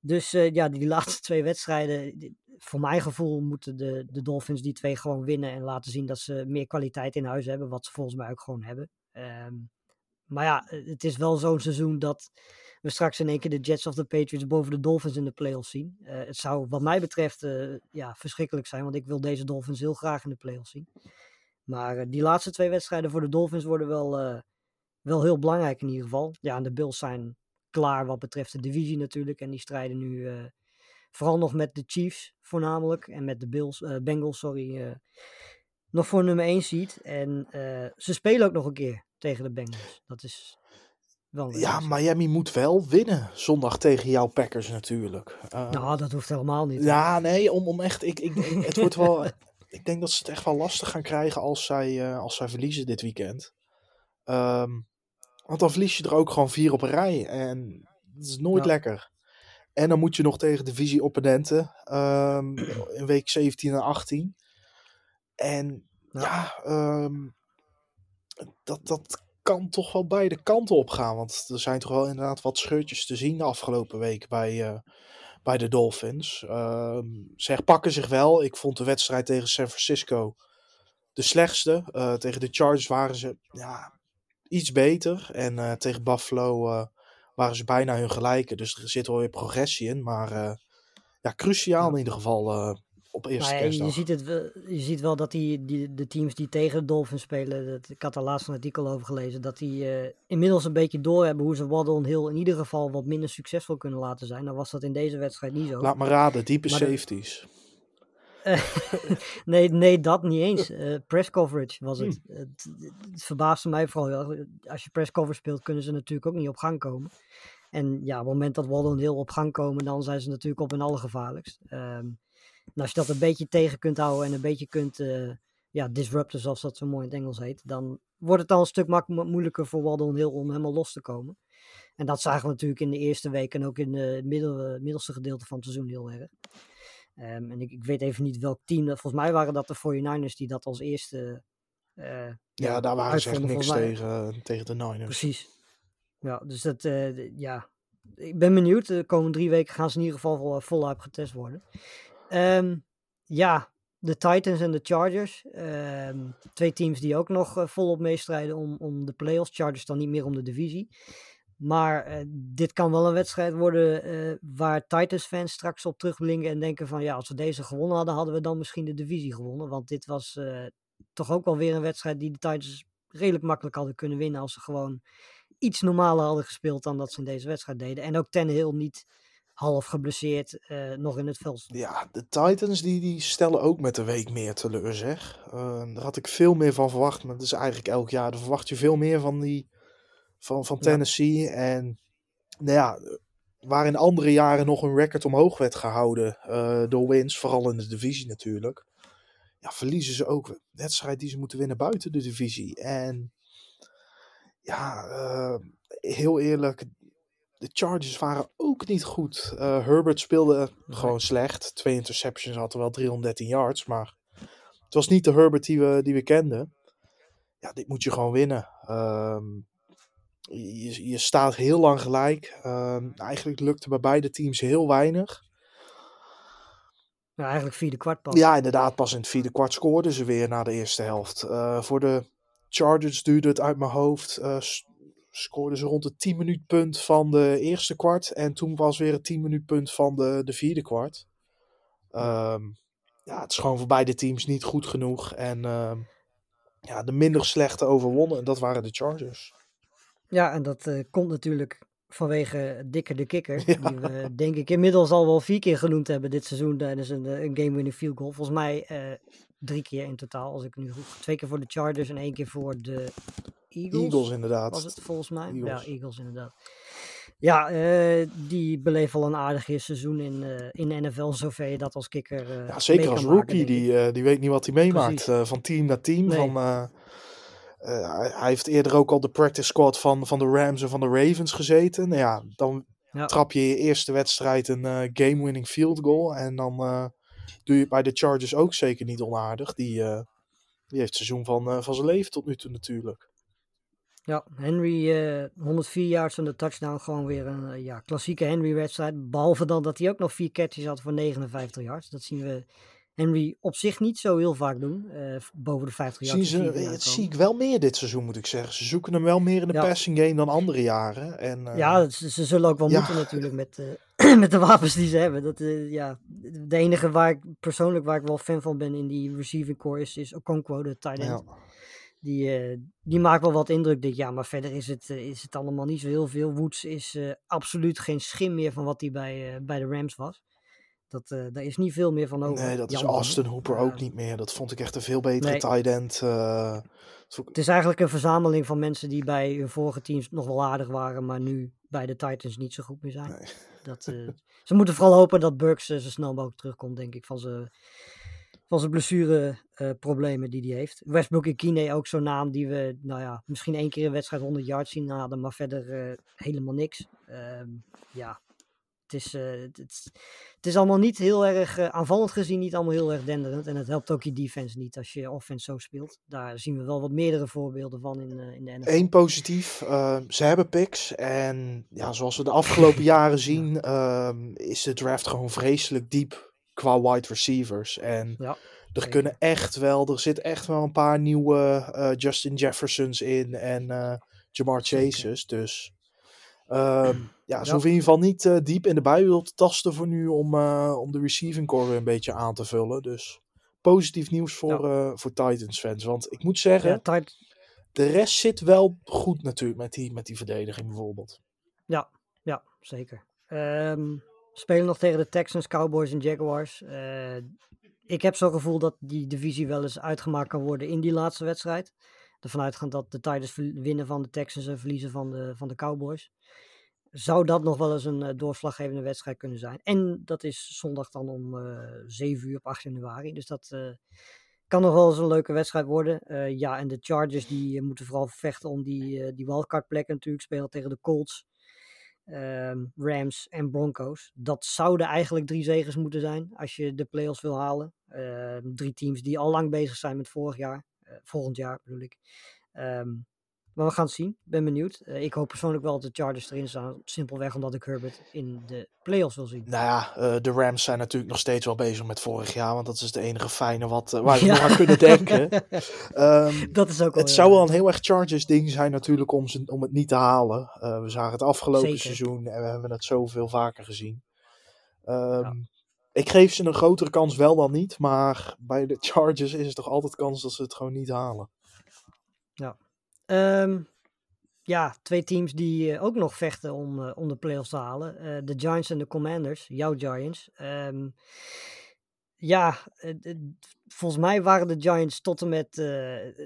Dus eh, ja, die laatste twee wedstrijden, voor mijn gevoel moeten de, de Dolphins die twee gewoon winnen en laten zien dat ze meer kwaliteit in huis hebben, wat ze volgens mij ook gewoon hebben. Ehm, maar ja, het is wel zo'n seizoen dat we straks in één keer de Jets of de Patriots boven de Dolphins in de playoffs zien. Eh, het zou wat mij betreft eh, ja, verschrikkelijk zijn, want ik wil deze Dolphins heel graag in de playoffs zien. Maar eh, die laatste twee wedstrijden voor de Dolphins worden wel, wel heel belangrijk in ieder geval. Ja, de Bills zijn klaar wat betreft de divisie natuurlijk. En die strijden nu vooral nog met de Chiefs voornamelijk. En met de Bills, Bengals, sorry. nog voor nummer 1 seed. En ze spelen ook nog een keer tegen de Bengals. Dat is wel Ja. Miami moet wel winnen zondag tegen jouw Packers natuurlijk. Eh, Nou, dat hoeft helemaal niet. ja, nee, om, om echt. Ik, ik, denk- het wordt wel. Ik denk dat ze het echt wel lastig gaan krijgen als zij, eh, als zij verliezen dit weekend. Ehm, want dan verlies je er ook gewoon vier op een rij. En dat is nooit Ja. lekker. En dan moet je nog tegen divisie-opponenten. ehm, in week 17 en 18. En Ja. ja, ehm, dat, dat kan toch wel beide kanten op gaan. Want er zijn toch wel inderdaad wat scheurtjes te zien de afgelopen week bij, eh, bij de Dolphins. Ehm ze herpakken zich wel. Ik vond de wedstrijd tegen San Francisco de slechtste. Eh, tegen de Chargers waren ze ja, iets beter. En eh, tegen Buffalo waren ze bijna hun gelijke. Dus er zit wel weer progressie in. Maar ja, cruciaal in ieder geval op eerste je, ziet het, wel- je ziet wel dat die, die, de teams die tegen de Dolphins spelen, dat, ik had er laatst een artikel over gelezen, dat die eh, inmiddels een beetje doorhebben hoe ze Waddle Hill in ieder geval wat minder succesvol kunnen laten zijn. Nou was dat in deze wedstrijd niet zo. Laat me raden, diepe Maar de- safeties. nee, nee, dat niet eens. Eh, press coverage was het. Hm. het. Het verbaasde mij vooral. heel. Als je press coverage speelt, kunnen ze natuurlijk ook niet op gang komen. En ja, op het moment dat Waddle Hill op gang komen, dan zijn ze natuurlijk op hun allergevaarlijkst. Ehm en als je dat een beetje tegen kunt houden en een beetje kunt eh, ja, disrupten, zoals dat zo mooi in het Engels heet, dan wordt het dan een stuk mak- mo- moeilijker voor Waddle Hill om helemaal los te komen. En dat zagen we natuurlijk in de eerste week en ook in het middel, eh, middelste gedeelte van het seizoen heel erg. Ehm, en ik, ik weet even niet welk team. dat- Volgens mij waren dat de 49ers die dat als eerste. eh, Ja, daar waren ze echt niks tegen, eh, tegen de Niners. Precies. Ja, dus dat, eh, d- ja. Ik ben benieuwd. De komende drie weken gaan ze in ieder geval vol, voluit getest worden. Ehm, ja, de Titans en de Chargers. ehm, twee teams die ook nog eh, volop meestrijden om, om de playoffs. Chargers dan niet meer om de divisie. Maar eh, dit kan wel een wedstrijd worden eh, waar Titans-fans straks op terugblinken en denken van ja, als we deze gewonnen hadden, hadden we dan misschien de divisie gewonnen. Want dit was toch ook wel weer een wedstrijd die de Titans redelijk makkelijk hadden kunnen winnen als ze gewoon iets normaler hadden gespeeld dan dat ze in deze wedstrijd deden. En ook Tannehill niet half geblesseerd eh, nog in het veld stond. Ja, de Titans die, die stellen ook met de week meer teleur, zeg. Eh, daar had ik veel meer van verwacht, maar dat is eigenlijk elk jaar. Dan verwacht je veel meer van, die, van, van Ja. Tennessee. En nou ja, waar in andere jaren nog een record omhoog werd gehouden eh, door wins, vooral in de divisie natuurlijk. Ja, verliezen ze ook een wedstrijd die ze moeten winnen buiten de divisie. En ja, eh, heel eerlijk, de Chargers waren ook niet goed. Eh, Herbert speelde gewoon slecht. Twee interceptions, had er wel 313 yards. Maar het was niet de Herbert die we, die we kenden. Ja, dit moet je gewoon winnen. Ehm, je, je staat heel lang gelijk. Ehm, eigenlijk lukte bij beide teams heel weinig. Ja, eigenlijk vierde kwart pas. Ja, inderdaad, pas in het vierde kwart scoorden ze weer na de eerste helft. Eh, voor de Chargers duurde het uit mijn hoofd. s- scoorden ze rond het 10 minuut punt van de eerste kwart. En toen was weer het 10 minuut punt van de, de vierde kwart. Ehm, ja, het is gewoon voor beide teams niet goed genoeg. En ehm, ja, de minder slechte overwonnen. En dat waren de Chargers. Ja, en dat eh, komt natuurlijk vanwege Dikker de Kikker. Ja. Die we denk ik inmiddels al wel vier keer genoemd hebben dit seizoen tijdens een, eh, een game-winning field goal. Volgens mij eh, drie keer in totaal, als ik nu goed... Twee keer voor de Chargers en één keer voor de Eagles. Eagles inderdaad. was het volgens mij. Eagles. Ja, Eagles inderdaad. Ja, eh, die beleeft al een aardig eerste seizoen in, eh, in de NFL, zover je dat als kikker eh, Ja, zeker als maken, rookie. die, die weet niet wat hij meemaakt. Van team naar team. Nee. Van, hij, heeft eerder ook al de practice squad van, van de Rams en van de Ravens gezeten. Nou ja, dan Ja. trap je je eerste wedstrijd een game-winning field goal. En dan doe je bij de Chargers ook zeker niet onaardig. Die, eh, die heeft het seizoen van, eh, van zijn leven tot nu toe natuurlijk. Ja, Henry, eh 104 yards en de touchdown. Gewoon weer een eh, ja, klassieke Henry-wedstrijd. Behalve dan dat hij ook nog vier catches had voor 59 yards. Dat zien we Henry op zich niet zo heel vaak doen. eh, boven de 50 Zien yards. ze, het zie ik wel meer dit seizoen moet ik zeggen. Ze zoeken hem wel meer in de Ja. passing game dan andere jaren. En, eh, Ja, ze, ze zullen ook wel ja. moeten natuurlijk met, eh, met de wapens die ze hebben. Dat, eh, ja, de enige waar ik persoonlijk waar ik wel fan van ben in die receiving core is, is Okonkwo, de tight end. ja. Die, eh, die maakt wel wat indruk dit jaar, maar verder is het, eh, is het allemaal niet zo heel veel. Woods is absoluut geen schim meer van wat hij bij, bij de Rams was. Dat, eh, daar is niet veel meer van over. Nee, dat is. Austin Hooper ook niet meer. Dat vond ik echt een veel betere Nee. tight end. zo- Het is eigenlijk een verzameling van mensen die bij hun vorige teams nog wel aardig waren, maar nu bij de Titans niet zo goed meer zijn. Nee. Dat, eh, ze moeten vooral hopen dat Burks eh, zo snel mogelijk terugkomt, denk ik, van zijn van zijn blessureproblemen die hij heeft. Westbrook Ikine ook zo'n naam die we, nou ja, misschien één keer een wedstrijd 100 yards zien hadden, maar verder eh, helemaal niks. Ehm, ja, het is, eh, het, het, het is allemaal niet heel erg eh, aanvallend gezien, niet allemaal heel erg denderend. En het helpt ook je defense niet als je offense zo speelt. Daar zien we wel wat meerdere voorbeelden van in, eh, in de NFL. Eén positief, eh, ze hebben picks. En ja, zoals we de afgelopen jaren zien, ehm, is de draft gewoon vreselijk diep qua wide receivers. En Ja, er kunnen echt wel, er zit echt wel een paar nieuwe Justin Jeffersons in en Jamar. Chases. Dus ehm, ja, ze Ja. hoeven in ieder geval niet eh, diep in de buidel te tasten voor nu om, eh, om de receiving core weer een beetje aan te vullen. Dus positief nieuws voor, eh, voor Titans fans. Want ik moet zeggen, Ja, de rest zit wel goed natuurlijk met die, met die verdediging bijvoorbeeld. Ja, ja zeker. Ehm, spelen nog tegen de Texans, Cowboys en Jaguars. Ik heb zo'n gevoel dat die divisie wel eens uitgemaakt kan worden in die laatste wedstrijd. Ervan uitgaand dat de Titans winnen van de Texans en verliezen van de, van de Cowboys. Zou dat nog wel eens een eh, doorslaggevende wedstrijd kunnen zijn. En dat is zondag dan om eh 7 uur op 8 januari. Dus dat eh, kan nog wel eens een leuke wedstrijd worden. Ja, en de Chargers die moeten vooral vechten om die, die wildcard plekken natuurlijk. Spelen tegen de Colts ehm, Rams en Broncos. Dat zouden eigenlijk drie zegers moeten zijn als je de playoffs wil halen. Ehm, drie teams die al lang bezig zijn met vorig jaar. Eh, volgend jaar bedoel ik. Ehm, maar we gaan het zien. Ik ben benieuwd. Eh, ik hoop persoonlijk wel dat de Chargers erin staan. Simpelweg omdat ik Herbert in de playoffs wil zien. Nou ja, eh, de Rams zijn natuurlijk nog steeds wel bezig met vorig jaar. Want dat is het enige fijne wat, waar we Ja. nog aan kunnen denken. Ehm, dat is ook wel het zou wel een heel erg Chargers ding zijn natuurlijk om, ze, om het niet te halen. We zagen het afgelopen Zeker. seizoen en we hebben het zoveel vaker gezien. Ehm, Ja. Ik geef ze een grotere kans wel dan niet. Maar bij de Chargers is er toch altijd kans dat ze het gewoon niet halen. Ehm, ja, twee teams die eh, ook nog vechten om, eh, om de playoffs te halen. Eh, de Giants en de Commanders, jouw Giants. Ehm, ja, volgens mij waren de Giants tot en met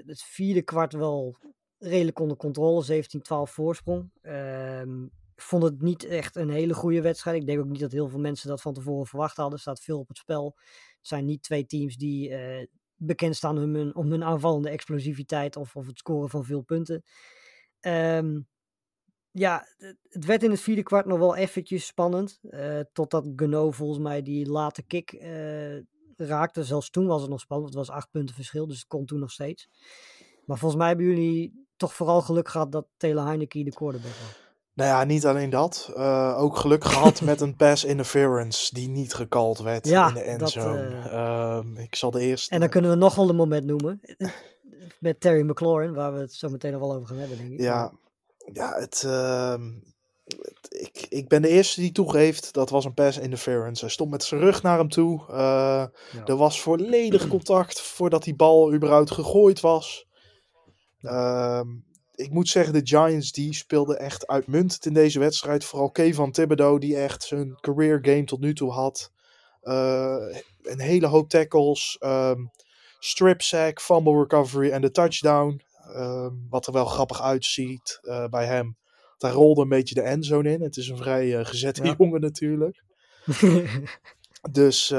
het vierde kwart wel redelijk onder controle. 17-12 voorsprong. Ik vond het niet echt een hele goede wedstrijd. Ik denk ook niet dat heel veel mensen dat van tevoren verwacht hadden. Er staat veel op het spel. Het zijn niet twee teams die eh, bekend staan om hun, om hun aanvallende explosiviteit of, of het scoren van veel punten. Ehm, ja, het- werd in het vierde kwart nog wel eventjes spannend. eh, totdat Gano volgens mij die late kick eh, raakte. Zelfs toen was het nog spannend. Het was acht punten verschil, dus het kon toen nog steeds. Maar volgens mij hebben jullie toch vooral geluk gehad dat Taylor Heineke de quarterback was. Nou ja, niet alleen dat. eh, ook geluk gehad met een pass interference die niet gecalled werd Ja, in de endzone. eh, Ehm, ik zal de eerste... En dan kunnen we nog wel een moment noemen. Met Terry McLaurin, waar we het zo meteen nog wel over gaan hebben, denk ik. Ja, ja het, ehm, het- ik, ik ben de eerste die toegeeft dat was een pass interference. Hij stond met zijn rug naar hem toe. Eh, Ja. Er was volledig contact voordat die bal überhaupt gegooid was. Ehm, ik moet zeggen, de Giants die speelden echt uitmuntend in deze wedstrijd. Vooral Kevin Thibodeau die echt zijn career game tot nu toe had. Eh, een hele hoop tackles. ehm, strip sack, fumble recovery en de touchdown. Ehm, wat er wel grappig uitziet eh, bij hem. Daar rolde een beetje de endzone in. Het is een vrij eh, gezette Ja. jongen natuurlijk. Dus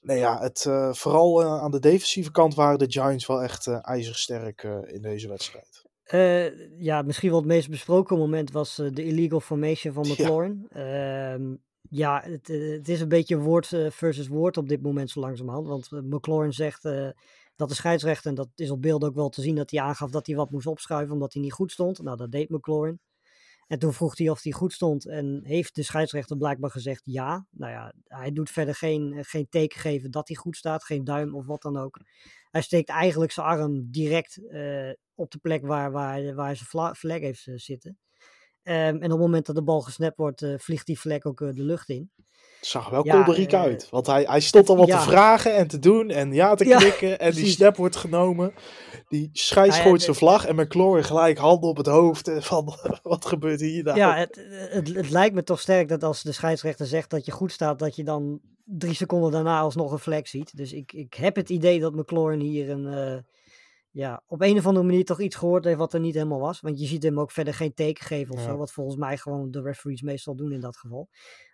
nee, ja, het, vooral aan de defensieve kant waren de Giants wel echt ijzersterk in deze wedstrijd. Eh, ja, misschien wel het meest besproken moment was eh, de illegal formation van Ja. McLaurin. Ehm, ja, het, eh, het is een beetje woord versus woord op dit moment zo langzamerhand. Want McLaurin zegt dat de scheidsrechter, en dat is op beeld ook wel te zien, dat hij aangaf dat hij wat moest opschuiven omdat hij niet goed stond. Nou, dat deed McLaurin. En toen vroeg hij of hij goed stond en heeft de scheidsrechter blijkbaar gezegd ja. Nou ja, hij doet verder geen, eh, geen teken geven dat hij goed staat, geen duim of wat dan ook. Hij steekt eigenlijk zijn arm direct eh, op de plek waar, waar, waar zijn vla- vlek heeft eh, zitten. Ehm, en op het moment dat de bal gesnapt wordt, vliegt die vlek ook de lucht in. Het zag wel Ja, eh, uit. Want hij, hij stond al wat ja. te vragen en te doen en ja te Ja, klikken. en die snap wordt genomen. Die scheids Nou ja, zijn vlag en McLaurin gelijk handen op het hoofd. Van, wat gebeurt hier nou? Ja, het, het, het lijkt me toch sterk dat als de scheidsrechter zegt dat je goed staat, dat je dan drie seconden daarna alsnog een vlek ziet. Dus ik, ik heb het idee dat McLaurin hier een, eh, ja, op een of andere manier toch iets gehoord heeft wat er niet helemaal was. Want je ziet hem ook verder geen teken geven of zo, wat volgens mij gewoon de referees meestal doen in dat geval.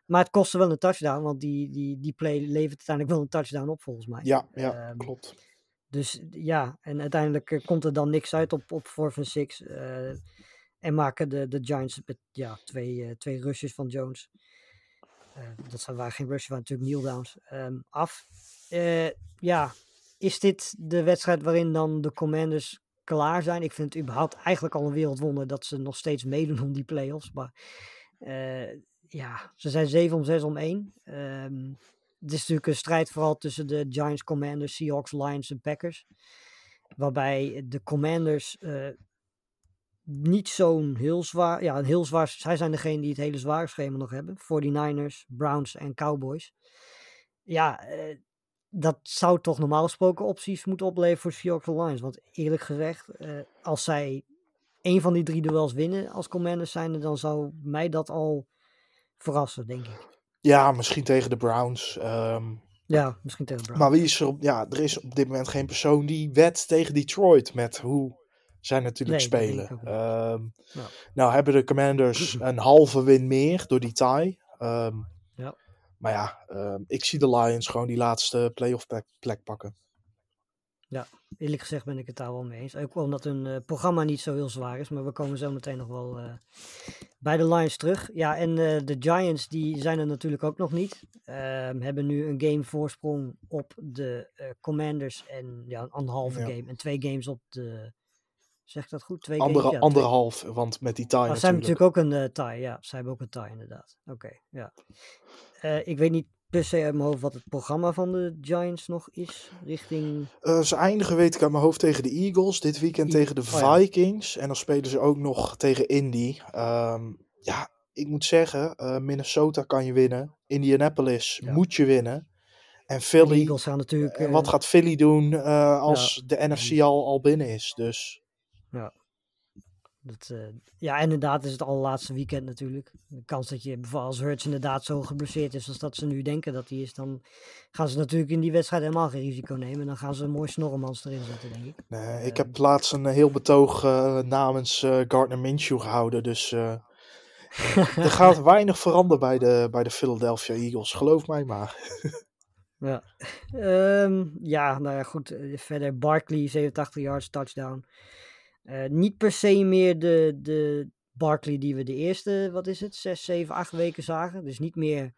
Maar het kostte wel een touchdown, want die, die, die play levert uiteindelijk wel een touchdown op volgens mij. Ja, ja Ehm, klopt. Dus ja, en uiteindelijk eh, komt er dan niks uit op, op 4 van 6. eh, en maken de, de Giants met ja, twee, eh, twee rushes van Jones. Eh, dat zijn waar geen rushes, waren natuurlijk kneeldowns. ehm af. Eh, ja, is dit de wedstrijd waarin dan de Commanders klaar zijn? Ik vind het überhaupt eigenlijk al een wereldwonder dat ze nog steeds meedoen om die playoffs. Maar ja, ze zijn 7 om 6 om 1. Ehm, het is natuurlijk een strijd vooral tussen de Giants, Commanders, Seahawks, Lions en Packers. Waarbij de Commanders eh, niet zo'n heel zwaar, ja, een heel zwaar, zij zijn degene die het hele zware schema nog hebben. 49ers, Browns en Cowboys. Ja, eh, dat zou toch normaal gesproken opties moeten opleveren voor Seahawks en Lions. Want eerlijk gezegd, eh, als zij een van die drie duels winnen als Commanders zijn, dan zou mij dat al verrassen, denk ik. Ja, misschien tegen de Browns. ehm, Ja, misschien tegen de Browns. maar wie is er op... Ja, er is op dit moment geen persoon die wet tegen Detroit met hoe zij natuurlijk Nee, spelen. Ja. Nou hebben de Commanders een halve win meer door die tie. Ehm, Ja. Maar ja, ik zie de Lions gewoon die laatste playoff plek, plek pakken. Eerlijk gezegd ben ik het daar wel mee eens. Ook omdat hun eh, programma niet zo heel zwaar is. Maar we komen zo meteen nog wel eh, bij de Lions terug. Ja, en eh, de Giants die zijn er natuurlijk ook nog niet. Ehm, hebben nu een game voorsprong op de Commanders. En ja, een anderhalve Ja. game. En twee games op de... Zeg ik dat goed? Twee Andere, games? Ja, twee- anderhalf, want met die tie zij hebben natuurlijk. ook een tie. Ja, zij hebben ook een tie inderdaad. Oké, ja. Ik weet niet per se uit mijn hoofd wat het programma van de Giants nog is. Richting... Eh, ze eindigen, weet ik uit mijn hoofd, tegen de Eagles. Dit weekend tegen de oh ja. Vikings. En dan spelen ze ook nog tegen Indy. Ehm, ja, ik moet zeggen, eh, Minnesota kan je winnen. Indianapolis Ja. moet je winnen. En Philly, Eagles gaan natuurlijk... en eh, wat gaat Philly doen als de NFC al, al binnen is? Dus Dat, eh, ja, inderdaad is het allerlaatste weekend natuurlijk. De kans dat je bijvoorbeeld als Hurts inderdaad zo geblesseerd is als dat ze nu denken dat hij is, dan gaan ze natuurlijk in die wedstrijd helemaal geen risico nemen. En dan gaan ze een mooi snorremans erin zetten, denk ik. nee, ik heb laatst een heel betoog eh, namens eh, Gardner Minshew gehouden. Dus eh, er gaat weinig veranderen bij de, bij de Philadelphia Eagles. Geloof mij maar. Ja, Ehm, ja nou ja, goed. eh, verder Barkley, 87 yards, touchdown. Eh, niet per se meer de, de Barkley die we de eerste, wat is het, 6, 7, 8 weken zagen. Dus niet meer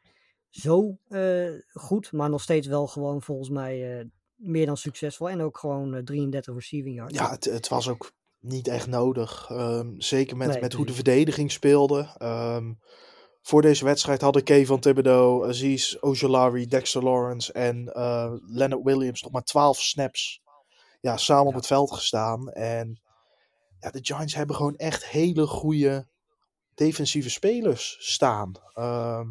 zo eh, goed, maar nog steeds wel gewoon volgens mij eh, meer dan succesvol. En ook gewoon eh, 33 receiving yards. Ja, het, het was ook niet echt nodig. Ehm, zeker met, Nee, met hoe de precies. verdediging speelde. Ehm, voor deze wedstrijd hadden Kevin Thibodeau, Aziz Ojolari, Dexter Lawrence en Leonard Williams nog maar 12 snaps ja, samen op het veld gestaan. En ja, de Giants hebben gewoon echt hele goede defensieve spelers staan. Ehm,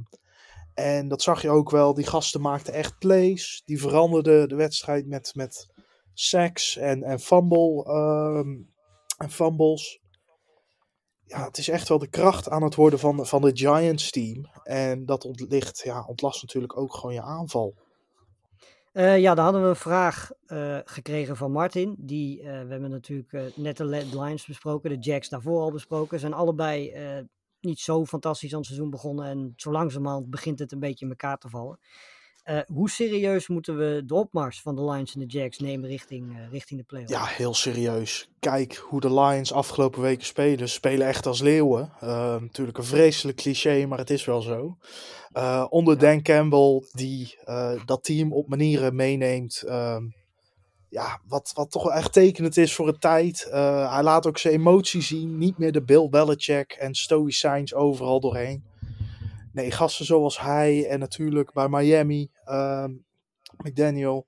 en dat zag je ook wel. Die gasten maakten echt plays. Die veranderden de wedstrijd met, met sacks en, en fumble ehm, en fumbles. Ja, het is echt wel de kracht aan het worden van, van de Giants team. En dat ontlicht, ja, ontlast natuurlijk ook gewoon je aanval. Eh, ja, dan hadden we een vraag eh, gekregen van Martin. Die, eh, we hebben natuurlijk net de Lions besproken, de Jacks daarvoor al besproken. Zijn allebei niet zo fantastisch aan het seizoen begonnen. En zo langzamerhand begint het een beetje in elkaar te vallen. Eh, hoe serieus moeten we de opmars van de Lions en de Jacks nemen richting, eh, richting de playoffs? Ja, heel serieus. Kijk hoe de Lions afgelopen weken spelen. Ze spelen echt als leeuwen. Eh, natuurlijk een vreselijk cliché, maar het is wel zo. Onder Dan Campbell, die dat team op manieren meeneemt. ehm, ja, wat, wat toch wel echt tekenend is voor een tijd. Hij laat ook zijn emotie zien. Niet meer de Bill Belichick en stoïcijns overal doorheen. Nee, gasten zoals hij en natuurlijk bij Miami, ehm, McDaniel.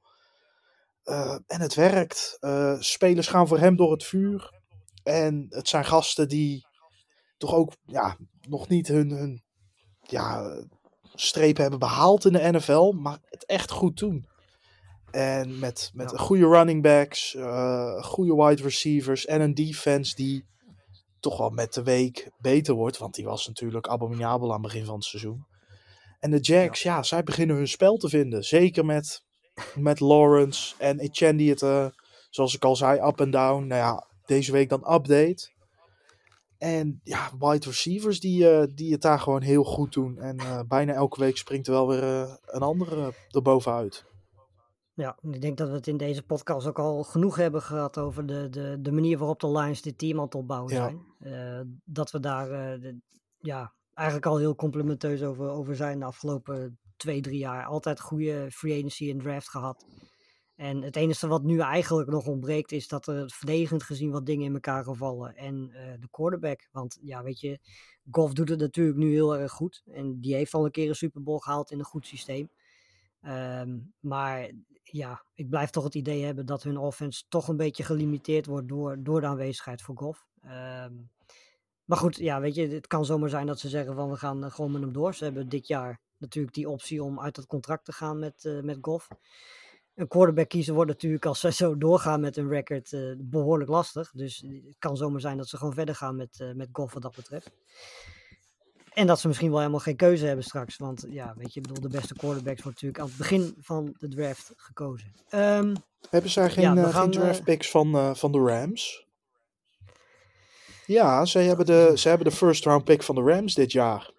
Eh, en het werkt. Eh, spelers gaan voor hem door het vuur. En het zijn gasten die toch ook ja, nog niet hun, hun ja, strepen hebben behaald in de NFL, maar het echt goed doen. En met, met Ja. goede running backs, eh, goede wide receivers en een defense die toch wel met de week beter wordt. Want die was natuurlijk abominabel aan het begin van het seizoen. En de Jags, ja, zij beginnen hun spel te vinden. Zeker met, met Lawrence en Etienne die het, eh, zoals ik al zei, up en down. Nou ja, deze week dan update. En ja, wide receivers die, eh, die het daar gewoon heel goed doen. En eh, bijna elke week springt er wel weer een andere erbovenuit. Ja, ik denk dat we het in deze podcast ook al genoeg hebben gehad over de, de, de manier waarop de Lions dit team aan het opbouwen Ja. zijn. Eh, dat we daar eh, de- ja, eigenlijk al heel complimenteus over, over zijn de afgelopen twee, drie jaar. Altijd goede free agency en draft gehad. En het enige wat nu eigenlijk nog ontbreekt is dat er verdedigend gezien wat dingen in elkaar gaan vallen. En eh, de quarterback. Want ja, weet je, Goff doet het natuurlijk nu heel erg goed. En die heeft al een keer een Super Bowl gehaald in een goed systeem. Ehm, maar ja, ik blijf toch het idee hebben dat hun offense toch een beetje gelimiteerd wordt door, door de aanwezigheid van Goff. Ehm, maar goed, ja, weet je, het kan zomaar zijn dat ze zeggen van we gaan eh, gewoon met hem door. Ze hebben dit jaar natuurlijk die optie om uit het contract te gaan met, eh met Goff. Een quarterback kiezen wordt natuurlijk als ze zo doorgaan met een record eh, behoorlijk lastig. Dus het kan zomaar zijn dat ze gewoon verder gaan met, eh met Goff wat dat betreft. En dat ze misschien wel helemaal geen keuze hebben straks. Want ja, weet je, ik bedoel, de beste quarterbacks wordt natuurlijk aan het begin van de draft gekozen. Ehm, Hebben zij geen, Ja, eh, gaan, geen draft eh, picks van, eh, van de Rams? Ja, zij hebben, de, ze hebben de first round pick van de Rams dit jaar.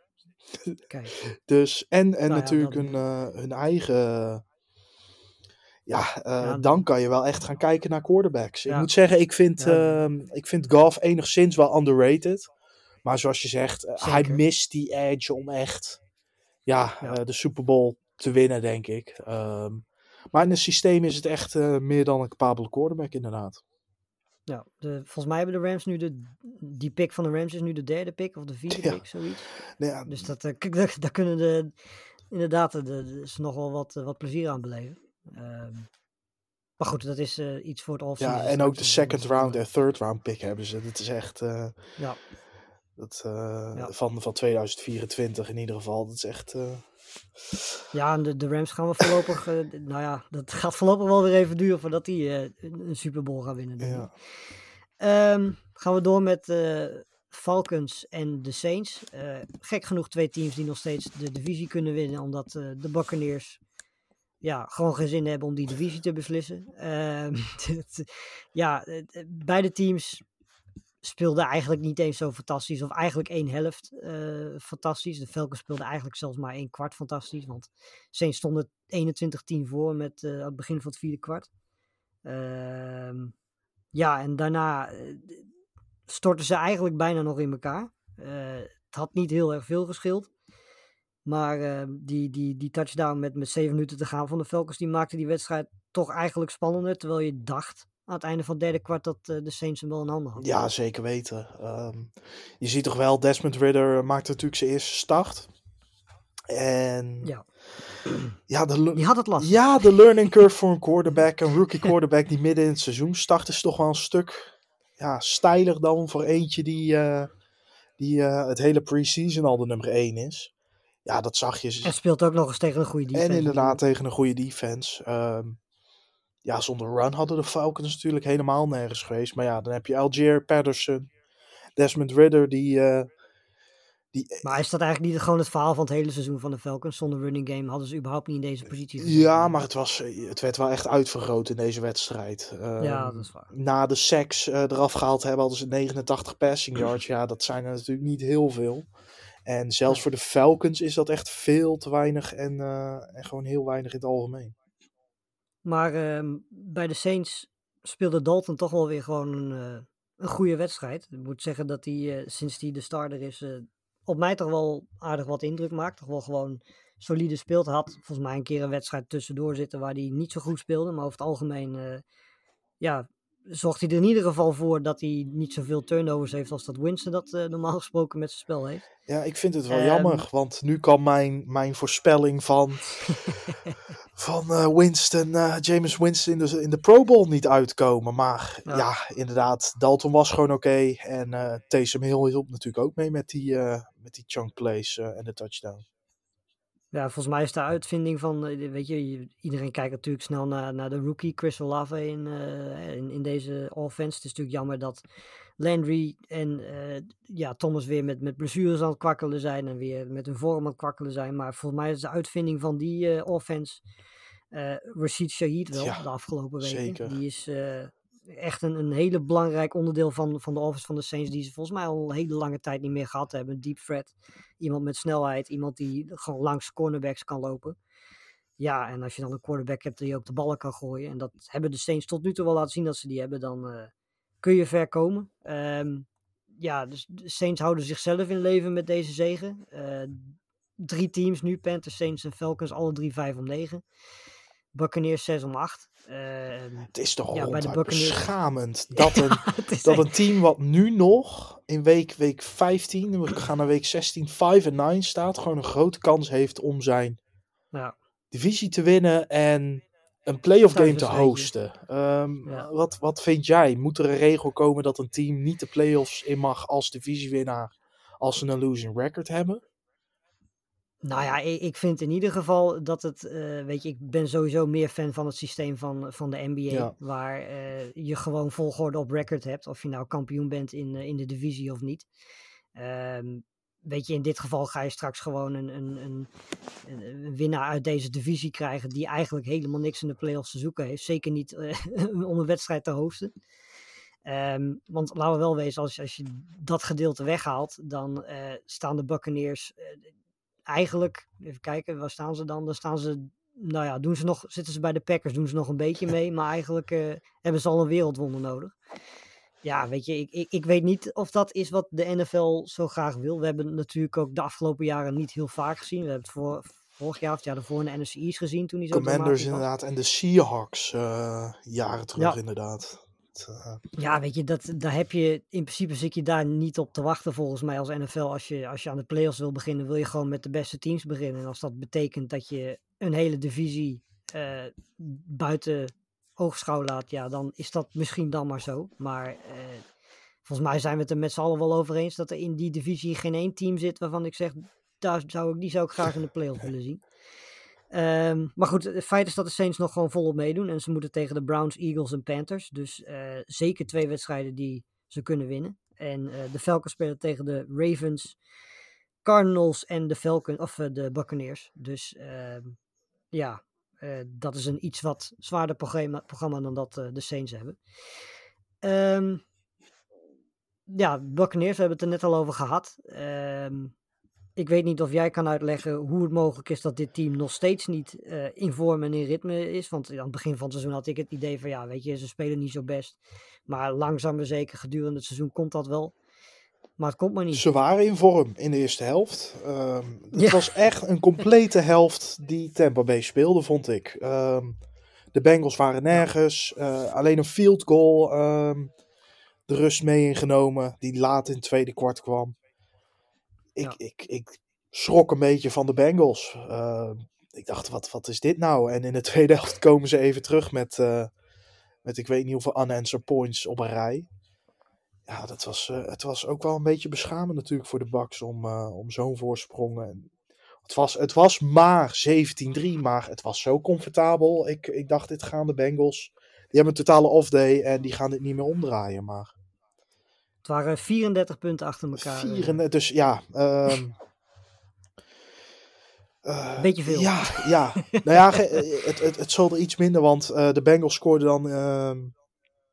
kijk, Dus, en en Nou natuurlijk hun, hun eigen. Ja, Ja, dan kan je wel echt gaan kijken naar quarterbacks. Ik moet zeggen, ik vind, ehm, ik vind Goff enigszins wel underrated. Maar zoals je zegt, eh, hij mist die edge om echt ja, Ja. eh, de Super Bowl te winnen, denk ik. Ehm, maar in het systeem is het echt eh, meer dan een capabele quarterback, inderdaad. ja, de, volgens mij hebben de Rams nu de, die pick van de Rams is nu de derde pick of de vierde Ja. pick, zoiets. Nou ja, Dus dat, daar, daar kunnen de, inderdaad de, de- ze nog wel wat, wat plezier aan beleven. Ehm, maar goed, dat is iets voor het offseason. ja, en ook de second round en third round pick hebben ze. Dat is echt. Ja, Dat, eh, Ja. van, van 2024 in ieder geval. Dat is echt. eh, ja en de, de Rams gaan we voorlopig, eh, nou ja, dat gaat voorlopig wel weer even duren voordat die een, Super Bowl gaan winnen. ja. Ehm, gaan we door met Falcons en de Saints. Gek genoeg twee teams die nog steeds de divisie kunnen winnen, omdat de Buccaneers ja, gewoon geen zin hebben om die divisie te beslissen. Ehm, ja, beide teams speelden eigenlijk niet eens zo fantastisch, of eigenlijk één helft eh, fantastisch. De Falcons speelden eigenlijk zelfs maar één kwart fantastisch, want Saints stonden 21-10 voor met eh, het begin van het vierde kwart. Ehm, ja, en daarna eh, stortten ze eigenlijk bijna nog in elkaar. Het had niet heel erg veel geschild. Maar eh, die, die, die touchdown met, met zeven minuten te gaan van de Falcons, die maakte die wedstrijd toch eigenlijk spannender. Terwijl je dacht aan het einde van het derde kwart dat eh, de Saints hem wel in handen hadden. ja, zeker weten. Ehm, je ziet toch wel, Desmond Ridder maakt natuurlijk zijn eerste start. En Ja. ja, de, Die had het lastig. ja, de learning curve voor een quarterback, een rookie quarterback die midden in het seizoen start, is toch wel een stuk ja, steiler dan voor eentje die, eh, die eh, het hele preseason al de nummer 1 is. Ja, dat zag je. En speelt ook nog eens tegen een goede defense. En inderdaad tegen een goede defense. Ehm, ja, zonder run hadden de Falcons natuurlijk helemaal nergens geweest. Maar ja, dan heb je Algier, Patterson, Desmond Ridder, die... eh, die Maar is dat eigenlijk niet gewoon het verhaal van het hele seizoen van de Falcons? Zonder running game hadden ze überhaupt niet in deze positie gezeten. ja, maar het, was, het werd wel echt uitvergroot in deze wedstrijd. Ja, Ehm, dat is waar. Na de sacks eh, eraf gehaald hebben, hadden ze 89 passing yards. Ja, dat zijn er natuurlijk niet heel veel. En zelfs voor de Falcons is dat echt veel te weinig en, eh, en gewoon heel weinig in het algemeen. Maar ehm, bij de Saints speelde Dalton toch wel weer gewoon een, eh, een goede wedstrijd. Ik moet zeggen dat hij, eh, sinds hij de starter is, eh, op mij toch wel aardig wat indruk maakt. Toch wel gewoon solide speelt. Had volgens mij een keer een wedstrijd tussendoor zitten waar hij niet zo goed speelde. Maar over het algemeen, ja, zorgt hij er in ieder geval voor dat hij niet zoveel turnovers heeft als dat Winston dat eh, normaal gesproken met zijn spel heeft. Ja, ik vind het wel Ehm. jammer, want nu kan mijn, mijn voorspelling van, van eh, Winston, eh, James Winston in de, in de Pro Bowl niet uitkomen. Maar ja, Ja. inderdaad, Dalton was gewoon oké. En eh Taysom Hill hielp natuurlijk ook mee met die, met die chunk plays en de touchdown. Ja, volgens mij is de uitvinding van, eh, weet je, iedereen kijkt natuurlijk snel naar, naar de rookie Chris Olave in, eh, in, in deze offense. Het is natuurlijk jammer dat Landry en eh, ja, Thomas weer met, met blessures aan het kwakkelen zijn en weer met hun vorm aan het kwakkelen zijn. Maar volgens mij is de uitvinding van die offense Rashid Shaheed wel Ja, de afgelopen weken. zeker. Die is echt een, een hele belangrijk onderdeel van, van de offense van de Saints die ze volgens mij al een hele lange tijd niet meer gehad hebben. Een deep threat. Iemand met snelheid, iemand die gewoon langs cornerbacks kan lopen. Ja, en als je dan een quarterback hebt die ook de ballen kan gooien. En dat hebben de Saints tot nu toe wel laten zien dat ze die hebben. Dan eh, kun je ver komen. Ehm, ja, dus de Saints houden zichzelf in leven met deze zegen. Eh, drie teams nu, Panthers, Saints en Falcons. Alle drie 5 om 9. Buccaneers 6 om 8. Ehm, Het is toch Ja, ronduit beschamend dat een, dat een team wat nu nog in week, week 15, we gaan naar week 16, 5 en 9 staat, gewoon een grote kans heeft om zijn ja. divisie te winnen en een playoff game te hosten. Ehm, Ja. wat, wat vind jij? Moet er een regel komen dat een team niet de playoffs in mag als divisiewinnaar als ze een losing record hebben? Nou ja, ik, vind in ieder geval dat het, eh, weet je, ik ben sowieso meer fan van het systeem van, van de NBA, Ja. waar eh, je gewoon volgorde op record hebt, of je nou kampioen bent in, eh, in de divisie of niet. Ehm, weet je, in dit geval ga je straks gewoon een, een, een, een, winnaar uit deze divisie krijgen die eigenlijk helemaal niks in de playoffs te zoeken heeft. Zeker niet om een wedstrijd te hosten. Ehm, want laten we wel wezen, als, als je dat gedeelte weghaalt, dan staan de Buccaneers eigenlijk, even kijken, waar staan ze dan? Dan staan ze, nou ja, doen ze nog, zitten ze bij de Packers, doen ze nog een beetje mee, maar eigenlijk eh, hebben ze al een wereldwonder nodig. Ja, weet je, ik, ik, ik weet niet of dat is wat de NFL zo graag wil. We hebben het natuurlijk ook de afgelopen jaren niet heel vaak gezien. We hebben het voor, vorig jaar of het jaar daarvoor in de NFC East gezien toen hij zo Commanders inderdaad en de Seahawks eh, jaren terug Ja. inderdaad. Eh, Ja, weet je, dat, daar heb je, in principe zit je daar niet op te wachten volgens mij als NFL. Als je, als je aan de playoffs wil beginnen, wil je gewoon met de beste teams beginnen. En als dat betekent dat je een hele divisie eh, buiten oogschouw laat, ja, dan is dat misschien dan maar zo. Maar eh, volgens mij zijn we het er met z'n allen wel over eens dat er in die divisie geen één team zit waarvan ik zeg, daar zou ik, die zou ik graag in de playoffs willen zien. Ehm, maar goed, het feit is dat de Saints nog gewoon volop meedoen. En ze moeten tegen de Browns, Eagles en Panthers. Dus eh, zeker twee wedstrijden die ze kunnen winnen. En eh, de Falcons spelen tegen de Ravens, Cardinals en de Falcons, of eh, de Buccaneers. Dus ehm, ja, dat is een iets wat zwaarder programma, programma dan dat de Saints hebben. Ehm, ja, Buccaneers, we hebben het er net al over gehad. Ehm, ik weet niet of jij kan uitleggen hoe het mogelijk is dat dit team nog steeds niet eh, in vorm en in ritme is. Want aan het begin van het seizoen had ik het idee van ja, weet je, ze spelen niet zo best. Maar langzaam maar zeker gedurende het seizoen komt dat wel. Maar het komt maar niet. Ze waren in vorm in de eerste helft. Ehm, het Ja. was echt een complete helft die Tampa Bay speelde, vond ik. Ehm, de Bengals waren nergens. eh, alleen een field goal. ehm, de rust mee ingenomen, die laat in het tweede kwart kwam. Ik, Ja. ik, ik schrok een beetje van de Bengals. Ehm, ik dacht, wat, wat is dit nou? En in de tweede helft komen ze even terug met, eh, met ik weet niet hoeveel unanswered points op een rij. Ja, dat was, eh, het was ook wel een beetje beschamend natuurlijk voor de Bucks om, eh, om zo'n voorsprong. En het, was, het was maar 17-3, maar het was zo comfortabel. Ik, ik dacht, dit gaan de Bengals. Die hebben een totale off-day en die gaan dit niet meer omdraaien. Maar Het waren 34 punten achter elkaar. eh, 34, dus ja. ehm, eh, Beetje veel. Ja, ja. nou ja, eh, het, het, het zal er iets minder, want de Bengals scoorden dan. ehm,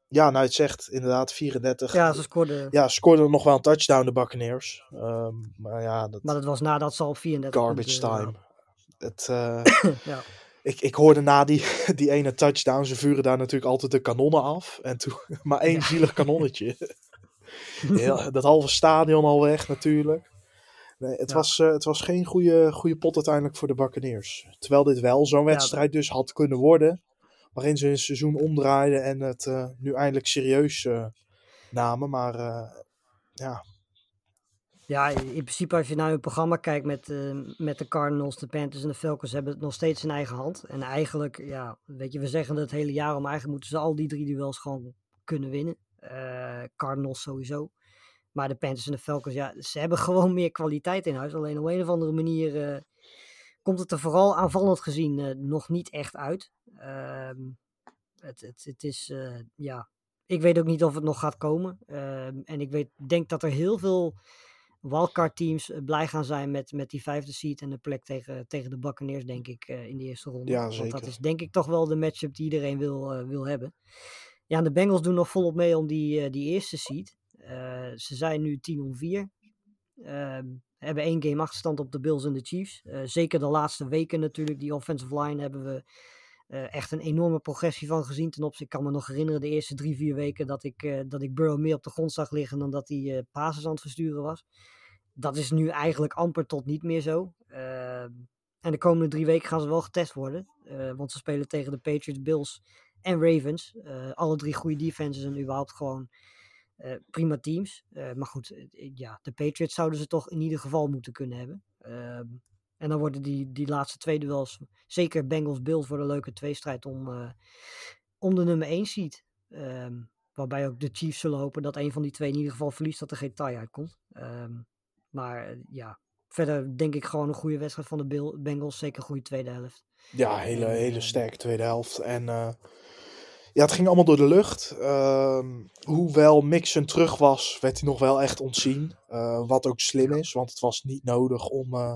ja, nou, het zegt inderdaad 34. ja, ze scoorden. Ja, scoorden nog wel een touchdown, de Buccaneers. Ehm, maar ja, dat Maar dat was nadat ze al 34 garbage punten, time. Het, Ja. ik, ik hoorde na die, die ene touchdown, ze vuren daar natuurlijk altijd de kanonnen af. En toen maar één zielig kanonnetje. Heel, dat halve stadion al weg natuurlijk. Nee, het, Ja. was, eh, het was geen goede, goede pot uiteindelijk voor de Buccaneers. Terwijl dit wel zo'n wedstrijd dus had kunnen worden. Waarin ze een seizoen omdraaiden en het eh, nu eindelijk serieus eh, namen. Maar ja, Ja, in principe als je naar hun programma kijkt met, met de Cardinals, de Panthers en de Falcons, hebben het nog steeds in eigen hand. En eigenlijk, ja, weet je, we zeggen het hele jaar om, eigenlijk moeten ze al die drie duels gewoon kunnen winnen. Eh, Cardinals sowieso. Maar de Panthers en de Falcons, ja, ze hebben gewoon meer kwaliteit in huis. Alleen op een of andere manier eh, komt het er vooral aanvallend gezien eh, nog niet echt uit. Ehm, het, het, het is, ja, ik weet ook niet of het nog gaat komen. Ehm, en ik weet, denk dat er heel veel wildcard teams blij gaan zijn met, met die vijfde seed en de plek tegen, tegen de Buccaneers, denk ik, in de eerste ronde. Ja, Want dat is denk ik toch wel de matchup die iedereen wil, wil hebben. Ja, de Bengals doen nog volop mee om die, eh, die eerste seed. Eh, ze zijn nu 10 om 4. Ehm, hebben één game achterstand op de Bills en de Chiefs. Eh, zeker de laatste weken natuurlijk. Die offensive line hebben we echt een enorme progressie van gezien. Ten opzichte, ik kan me nog herinneren de eerste drie, vier weken dat ik, eh, dat ik Burrow meer op de grond zag liggen dan dat hij eh passes aan het versturen was. Dat is nu eigenlijk amper tot niet meer zo. Ehm, en de komende drie weken gaan ze wel getest worden. want ze spelen tegen de Patriots, Bills en Ravens. Eh, alle drie goede defenses en überhaupt gewoon eh, prima teams. Eh, maar goed, ja, de Patriots zouden ze toch in ieder geval moeten kunnen hebben. Ehm, en dan worden die, die laatste twee duels, zeker Bengals-Bills, voor een leuke tweestrijd om, om de nummer 1 seed. Ehm, waarbij ook de Chiefs zullen hopen dat een van die twee in ieder geval verliest, dat er geen tie uitkomt. Ehm, maar ja, verder denk ik gewoon een goede wedstrijd van de Bill- Bengals. Zeker een goede tweede helft. Ja, hele, hele sterke tweede helft. En ja, het ging allemaal door de lucht. Ehm, hoewel Mixon terug was, werd hij nog wel echt ontzien. Eh, wat ook slim is, want het was niet nodig om, eh,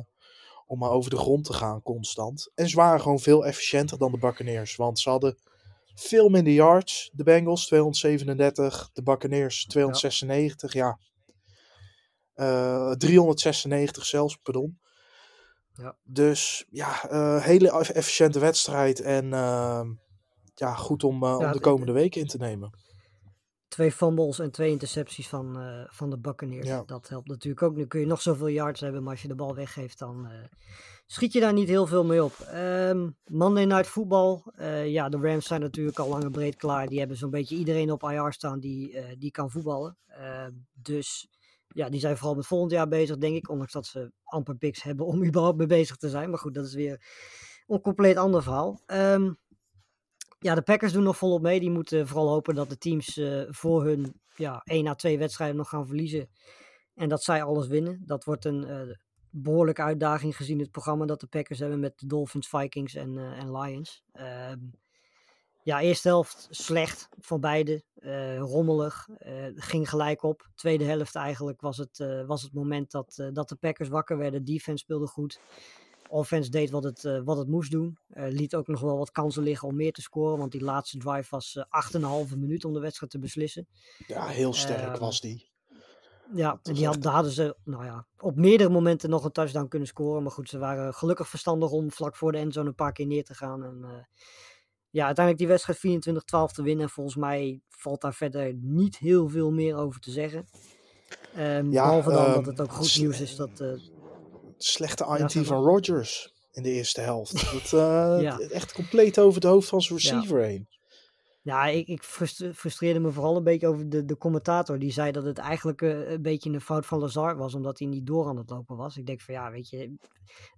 om maar over de grond te gaan constant. En ze waren gewoon veel efficiënter dan de Buccaneers. Want ze hadden veel minder yards. De Bengals 237, de Buccaneers 296. Ja, Eh, 396 zelfs, pardon. Ja. Dus ja, eh, hele eff- efficiënte wedstrijd. En ehm, ja, goed om, eh, om de komende weken in te nemen. Twee fumbles en twee intercepties van, eh, van de Buccaneers. Ja. Dat helpt natuurlijk ook. Nu kun je nog zoveel yards hebben, maar als je de bal weggeeft, dan eh, schiet je daar niet heel veel mee op. Ehm, Monday Night Football. eh, ja, de Rams zijn natuurlijk al lang en breed klaar. Die hebben zo'n beetje iedereen op IR staan die, die kan voetballen. Ehm, dus ja, die zijn vooral met volgend jaar bezig, denk ik. Ondanks dat ze amper picks hebben om überhaupt mee bezig te zijn. Maar goed, dat is weer een compleet ander verhaal. Ehm, ja, de Packers doen nog volop mee. Die moeten vooral hopen dat de teams eh, voor hun ja, 1 à 2 wedstrijden nog gaan verliezen. En dat zij alles winnen. Dat wordt een eh, behoorlijke uitdaging gezien het programma dat de Packers hebben met de Dolphins, Vikings en, eh, en Lions. Ehm, ja, eerste helft slecht van beide. rommelig. ging gelijk op. Tweede helft eigenlijk was het, was het moment dat, dat de Packers wakker werden. Defense speelde goed. Offense deed wat het, eh, wat het moest doen. Eh, liet ook nog wel wat kansen liggen om meer te scoren. Want die laatste drive was eh 8,5 minuut om de wedstrijd te beslissen. Ja, heel sterk Ehm, was die. Ja, en die had, daar hadden ze nou ja, op meerdere momenten nog een touchdown kunnen scoren. Maar goed, ze waren gelukkig verstandig om vlak voor de endzone een paar keer neer te gaan. En eh, ja, uiteindelijk die wedstrijd 24-12 te winnen. En volgens mij valt daar verder niet heel veel meer over te zeggen. Ehm, Ja, behalve dan dat ehm, het ook goed nieuws is dat... Slechte Ja, zeg van Rodgers in de eerste helft. Dat, eh, Ja. Echt compleet over het hoofd van zijn receiver heen. Ja, ik, ik frustre- frustreerde me vooral een beetje over de, de commentator. Die zei dat het eigenlijk eh, een beetje een fout van Lazar was, omdat hij niet door aan het lopen was. Ik denk van ja, weet je,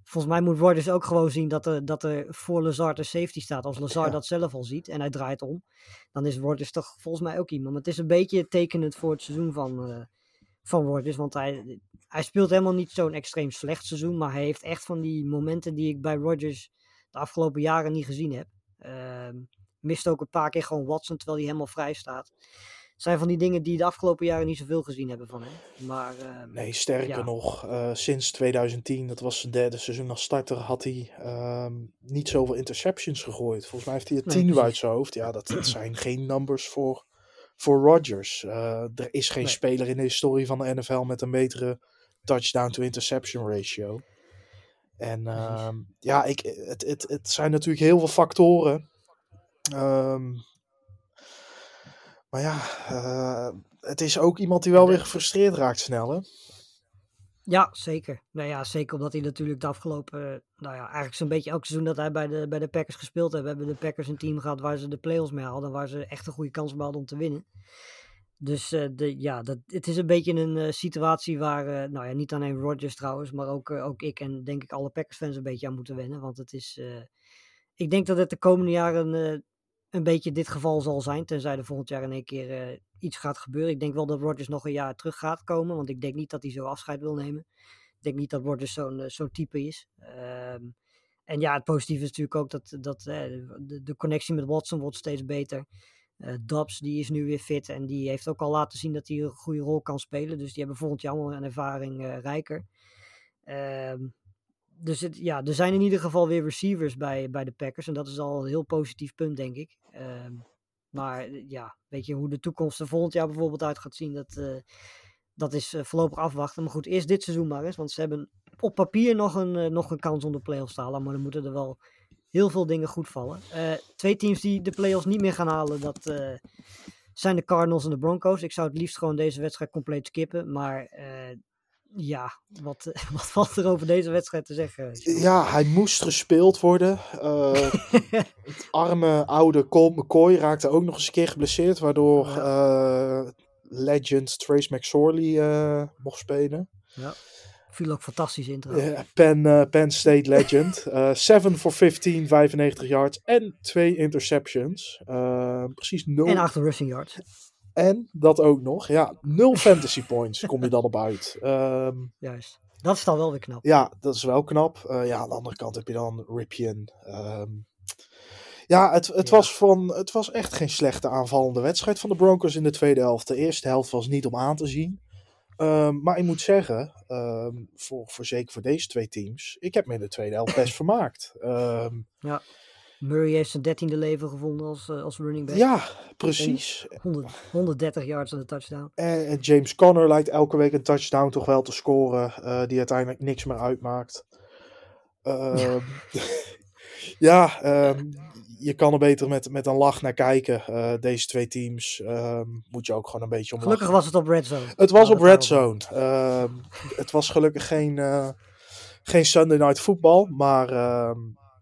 volgens mij moet Rodgers ook gewoon zien dat er, dat er voor Lazar de safety staat. Als Lazar Ja. dat zelf al ziet en hij draait om, dan is Rodgers toch volgens mij ook iemand. Maar het is een beetje tekenend voor het seizoen van, eh van Rodgers, want hij, hij speelt helemaal niet zo'n extreem slecht seizoen, maar hij heeft echt van die momenten die ik bij Rodgers de afgelopen jaren niet gezien heb. Ehm mist ook een paar keer gewoon Watson terwijl hij helemaal vrij staat. Het zijn van die dingen die de afgelopen jaren niet zoveel gezien hebben van hem. Maar ehm, Nee, sterker Ja. nog, eh, sinds 2010, dat was zijn derde seizoen als starter, had hij ehm, niet zoveel interceptions gegooid. Volgens mij heeft hij er Nee, tien precies. uit zijn hoofd. Ja, dat, dat zijn geen numbers voor, voor Rodgers. Eh, er is geen Nee. speler in de historie van de NFL met een betere touchdown-to-interception ratio. En ehm, ja, ik, het, het, het zijn natuurlijk heel veel factoren. Ehm, maar ja, eh, het is ook iemand die wel weer gefrustreerd raakt snel, hè? ja, zeker. Nou ja, zeker omdat hij natuurlijk de afgelopen, nou ja, eigenlijk zo'n beetje elk seizoen dat hij bij de, bij de Packers gespeeld heeft, hebben de Packers een team gehad waar ze de playoffs mee hadden, waar ze echt een goede kans hadden om te winnen. Dus eh, de, ja, dat, het is een beetje een eh, situatie waar, eh, nou ja, niet alleen Rodgers trouwens, maar ook, ook ik en denk ik alle Packers-fans een beetje aan moeten wennen. Want het is, ik denk dat het de komende jaren een beetje dit geval zal zijn, tenzij er volgend jaar in één keer iets gaat gebeuren. Ik denk wel dat Rodgers nog een jaar terug gaat komen, want ik denk niet dat hij zo afscheid wil nemen. Ik denk niet dat Rodgers zo'n zo'n type is. Ehm, en ja, het positieve is natuurlijk ook dat, dat de, de connectie met Watson wordt steeds beter. Eh Dobbs die is nu weer fit en die heeft ook al laten zien dat hij een goede rol kan spelen. Dus die hebben volgend jaar allemaal een ervaring eh, rijker. Ehm, dus ja, er zijn in ieder geval weer receivers bij, bij de Packers. En dat is al een heel positief punt, denk ik. Ehm, maar eh, ja, weet je hoe de toekomst er volgend jaar bijvoorbeeld uit gaat zien, dat, dat is voorlopig afwachten. Maar goed, eerst dit seizoen maar eens. Want ze hebben op papier nog een, nog een kans om de playoffs te halen. Maar dan moeten er wel heel veel dingen goed vallen. Eh, twee teams die de playoffs niet meer gaan halen, dat eh, zijn de Cardinals en de Broncos. Ik zou het liefst gewoon deze wedstrijd compleet skippen. Maar eh, ja, wat, wat valt er over deze wedstrijd te zeggen? Ja, hij moest gespeeld worden. Het arme oude Colt McCoy raakte ook nog eens een keer geblesseerd, waardoor legend Trace McSorley mocht spelen. Ja. Viel ook fantastisch in trouwens. Eh, Penn, Penn State legend. Eh 7 voor 15, 95 yards en twee interceptions. Eh, precies nul. En acht rushing yards. En dat ook nog. Ja, nul fantasy points kom je dan op uit. Ehm, Juist. Dat is dan wel weer knap. ja, dat is wel knap. Eh, ja, aan de andere kant heb je dan Ripien. Ehm, ja, het, het, Ja. Was van, het was echt geen slechte aanvallende wedstrijd van de Broncos in de tweede helft. De eerste helft was niet om aan te zien. Ehm, maar ik moet zeggen, ehm, voor, voor zeker voor deze twee teams, ik heb me in de tweede helft best vermaakt. Ehm, Murray heeft zijn dertiende leven gevonden als, eh, als running back. ja, precies. 100, 130 yards en een touchdown. En, en James Conner lijkt elke week een touchdown toch wel te scoren, eh, die uiteindelijk niks meer uitmaakt. Ja, ehm, je kan er beter met, met een lach naar kijken. Eh, deze twee teams ehm, moet je ook gewoon een beetje om Gelukkig was het op red zone. Het was Nou, op Red. Zone. Ehm, het was gelukkig geen, eh, geen Sunday Night Football, maar ehm,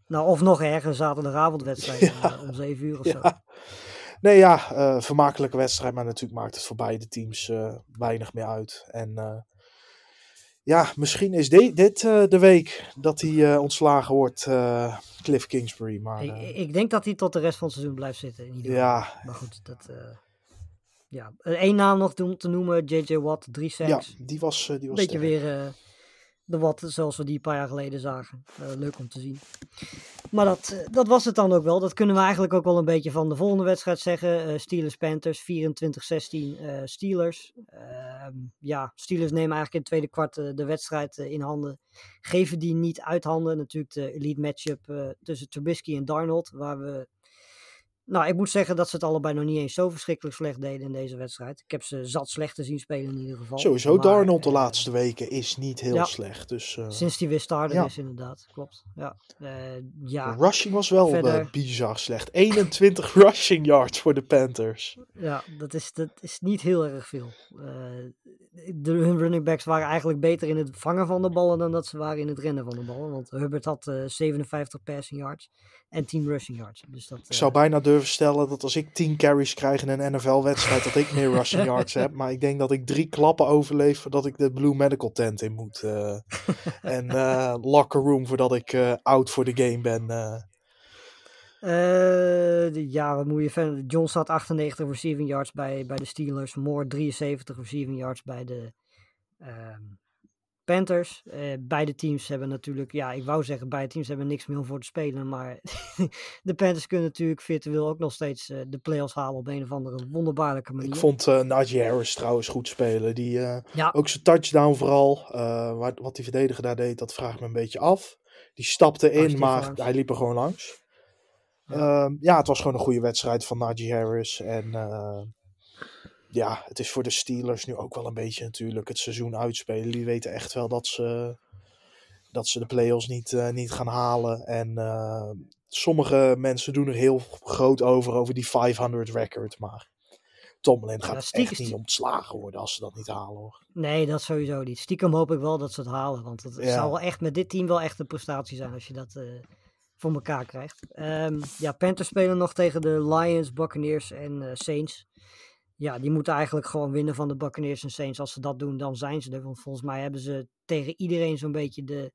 Nou, of nog erger, een zaterdagavondwedstrijd Ja. eh, om 7 uur of zo. Nee, ja, vermakelijke wedstrijd, maar natuurlijk maakt het voor beide teams weinig meer uit. En ja, misschien is de- dit eh, de week dat hij eh, ontslagen wordt, eh, Cliff Kingsbury. Maar Ik, ik denk dat hij tot de rest van het seizoen blijft zitten. In ieder geval. ja, Maar goed, dat... ja, Eén naam nog te, te noemen, J.J. Watt, drie ja, sacks. die was, die Een was beetje sterk. weer de Watt zoals we die een paar jaar geleden zagen. Eh, leuk om te zien. Maar dat, eh, dat was het dan ook wel. Dat kunnen we eigenlijk ook wel een beetje van de volgende wedstrijd zeggen. Eh, Steelers-Panthers, 24-16 eh, Steelers. Ehm, ja, Steelers nemen eigenlijk in het tweede kwart eh, de wedstrijd eh, in handen. Geven die niet uit handen. Natuurlijk de elite matchup eh, tussen Trubisky en Darnold. Waar we... Nou, ik moet zeggen dat ze het allebei nog niet eens zo verschrikkelijk slecht deden in deze wedstrijd. Ik heb ze zat slecht te zien spelen in ieder geval. Sowieso, Maar, Darnold de laatste weken is niet heel ja. slecht. Dus eh, Sinds die weer starter Ja. is, inderdaad. Klopt. Ja. Eh, ja. de rushing was wel eh, verder- bizar slecht. 21 rushing yards voor de Panthers. ja, dat is, dat is niet heel erg veel. De, hun running backs waren eigenlijk beter in het vangen van de ballen dan dat ze waren in het rennen van de ballen. Want Hubbard had eh, 57 passing yards en 10 rushing yards. Dus dat, Ik zou bijna durven stellen dat als ik 10 carries krijg in een NFL-wedstrijd, dat ik meer rushing yards heb. Maar ik denk dat ik drie klappen overleef voordat ik de Blue Medical tent in moet. eh, en eh, locker room voordat ik eh, out voor de game ben. ja, wat moet je verder? John staat 98 receiving yards bij, bij de Steelers. Moore 73 receiving yards bij de ehm, Panthers. Eh, beide teams hebben natuurlijk, ja, ik wou zeggen, beide teams hebben niks meer om voor te spelen. Maar de Panthers kunnen natuurlijk virtueel ook nog steeds eh, de playoffs halen op een of andere wonderbaarlijke manier. Ik vond eh Najee Harris trouwens goed spelen. Die, eh, ja, ook zijn touchdown vooral. wat, wat die verdediger daar deed, dat vraagt me een beetje af. Die stapte in, maar langs. hij liep er gewoon langs. Ja. Ehm, ja, het was gewoon een goede wedstrijd van Najee Harris. En ja, het is voor de Steelers nu ook wel een beetje natuurlijk het seizoen uitspelen. Die weten echt wel dat ze, dat ze de playoffs niet, eh, niet gaan halen. En eh, sommige mensen doen er heel groot over, over die 500 record. Maar Tomlin gaat Ja, echt niet ontslagen worden als ze dat niet halen hoor. nee, dat sowieso niet. Stiekem hoop ik wel dat ze het halen. Want het Ja. zou wel echt met dit team wel echt een prestatie zijn als je dat eh, voor elkaar krijgt. Ehm, ja, Panthers spelen nog tegen de Lions, Buccaneers en Saints. Ja, die moeten eigenlijk gewoon winnen van de Buccaneers en Saints. Als ze dat doen, dan zijn ze er. Want volgens mij hebben ze tegen iedereen zo'n beetje de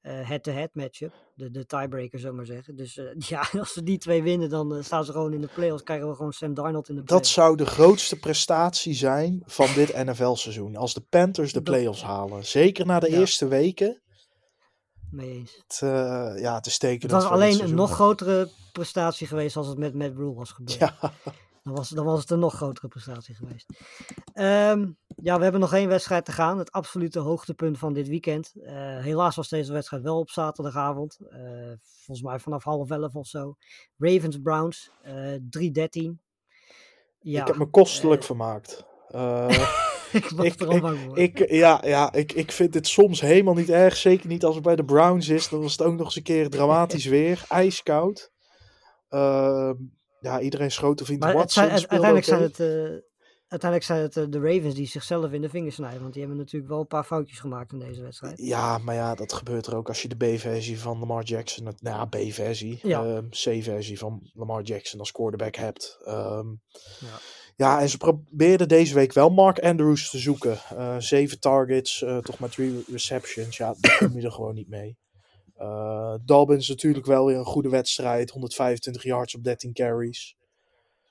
eh, head-to-head matchup. De, de tiebreaker, zou ik maar zeggen. Dus eh, ja, als ze die twee winnen, dan eh, staan ze gewoon in de playoffs. Krijgen we gewoon Sam Darnold in de Dat playoffs. zou de grootste prestatie zijn van dit NFL-seizoen. Als de Panthers de Dat- playoffs halen. Zeker na de Ja. eerste weken. mee eens. Het, ja, het is Het was alleen een nog grotere prestatie geweest als het met Matt Rule was gebeurd. Ja, Dan, was, dan was het een nog grotere prestatie geweest. Ehm, ja, we hebben nog één wedstrijd te gaan. Het absolute hoogtepunt van dit weekend. Eh, helaas was deze wedstrijd wel op zaterdagavond. Eh, volgens mij vanaf half elf of zo. Ravens-Browns, eh 3-13. Ja, ik heb me kostelijk vermaakt. Ik was ik- er al bang voor. ik, ja, ja ik, ik vind dit soms helemaal niet erg. Zeker niet als het bij de Browns is. Dan was het ook nog eens een keer dramatisch weer. Ijskoud. Ja, iedereen is grote vriend maar Watson. zijn, het- speelde uiteindelijk, oké. zijn het, eh, uiteindelijk zijn het eh, de Ravens die zichzelf in de vingers snijden. Want die hebben natuurlijk wel een paar foutjes gemaakt in deze wedstrijd. Ja, maar ja, dat gebeurt er ook als je de B-versie van Lamar Jackson, nou ja, B-versie, Ja. ehm, C-versie van Lamar Jackson als quarterback hebt. Ehm, Ja. ja. en ze probeerden deze week wel Mark Andrews te zoeken. Eh, zeven targets, eh, toch maar drie receptions. Ja, daar kom je er gewoon niet mee. Eh Dobbins natuurlijk wel weer een goede wedstrijd. 125 yards op 13 carries.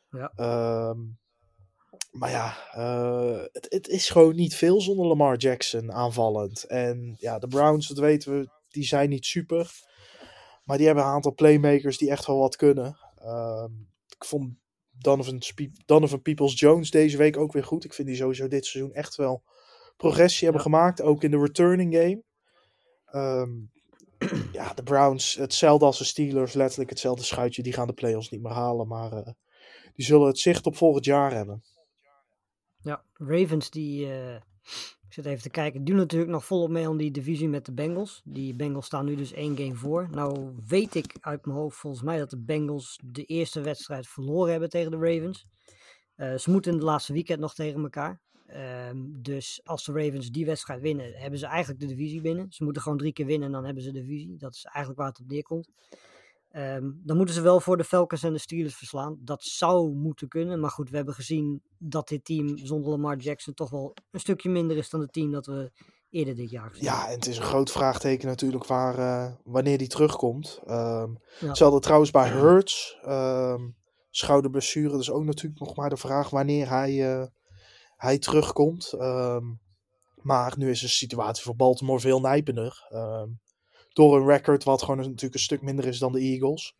Ja. Ehm, maar ja, eh, het, het is gewoon niet veel zonder Lamar Jackson aanvallend. En ja, de Browns, dat weten we, die zijn niet super. Maar die hebben een aantal playmakers die echt wel wat kunnen. Ehm, ik vond Donovan, Peoples-Jones deze week ook weer goed. Ik vind die sowieso dit seizoen echt wel progressie hebben gemaakt. Ook in de returning game. Ehm, ja, de Browns, hetzelfde als de Steelers. Letterlijk hetzelfde schuitje. Die gaan de playoffs niet meer halen. Maar eh, die zullen het zicht op volgend jaar hebben. Ja, Ravens die, eh, ik zit even te kijken, doen natuurlijk nog volop mee om die divisie met de Bengals. Die Bengals staan nu dus één game voor. Nou weet ik uit mijn hoofd volgens mij dat de Bengals de eerste wedstrijd verloren hebben tegen de Ravens. Eh, ze moeten in het laatste weekend nog tegen elkaar. Ehm, dus als de Ravens die wedstrijd winnen, hebben ze eigenlijk de divisie binnen. Ze moeten gewoon drie keer winnen en dan hebben ze de divisie. Dat is eigenlijk waar het op neerkomt. Ehm, dan moeten ze wel voor de Falcons en de Steelers verslaan. Dat zou moeten kunnen. Maar goed, we hebben gezien dat dit team zonder Lamar Jackson toch wel een stukje minder is dan het team dat we eerder dit jaar gezien Ja, en het is een groot vraagteken natuurlijk waar, eh, wanneer die terugkomt. Ehm Ja. Hetzelfde trouwens bij Hurts. Schouderblessure, dus ook natuurlijk nog maar de vraag wanneer hij, eh, hij terugkomt. Ehm, maar nu is de situatie voor Baltimore veel nijpender. Ehm, door een record wat gewoon natuurlijk een stuk minder is dan de Eagles.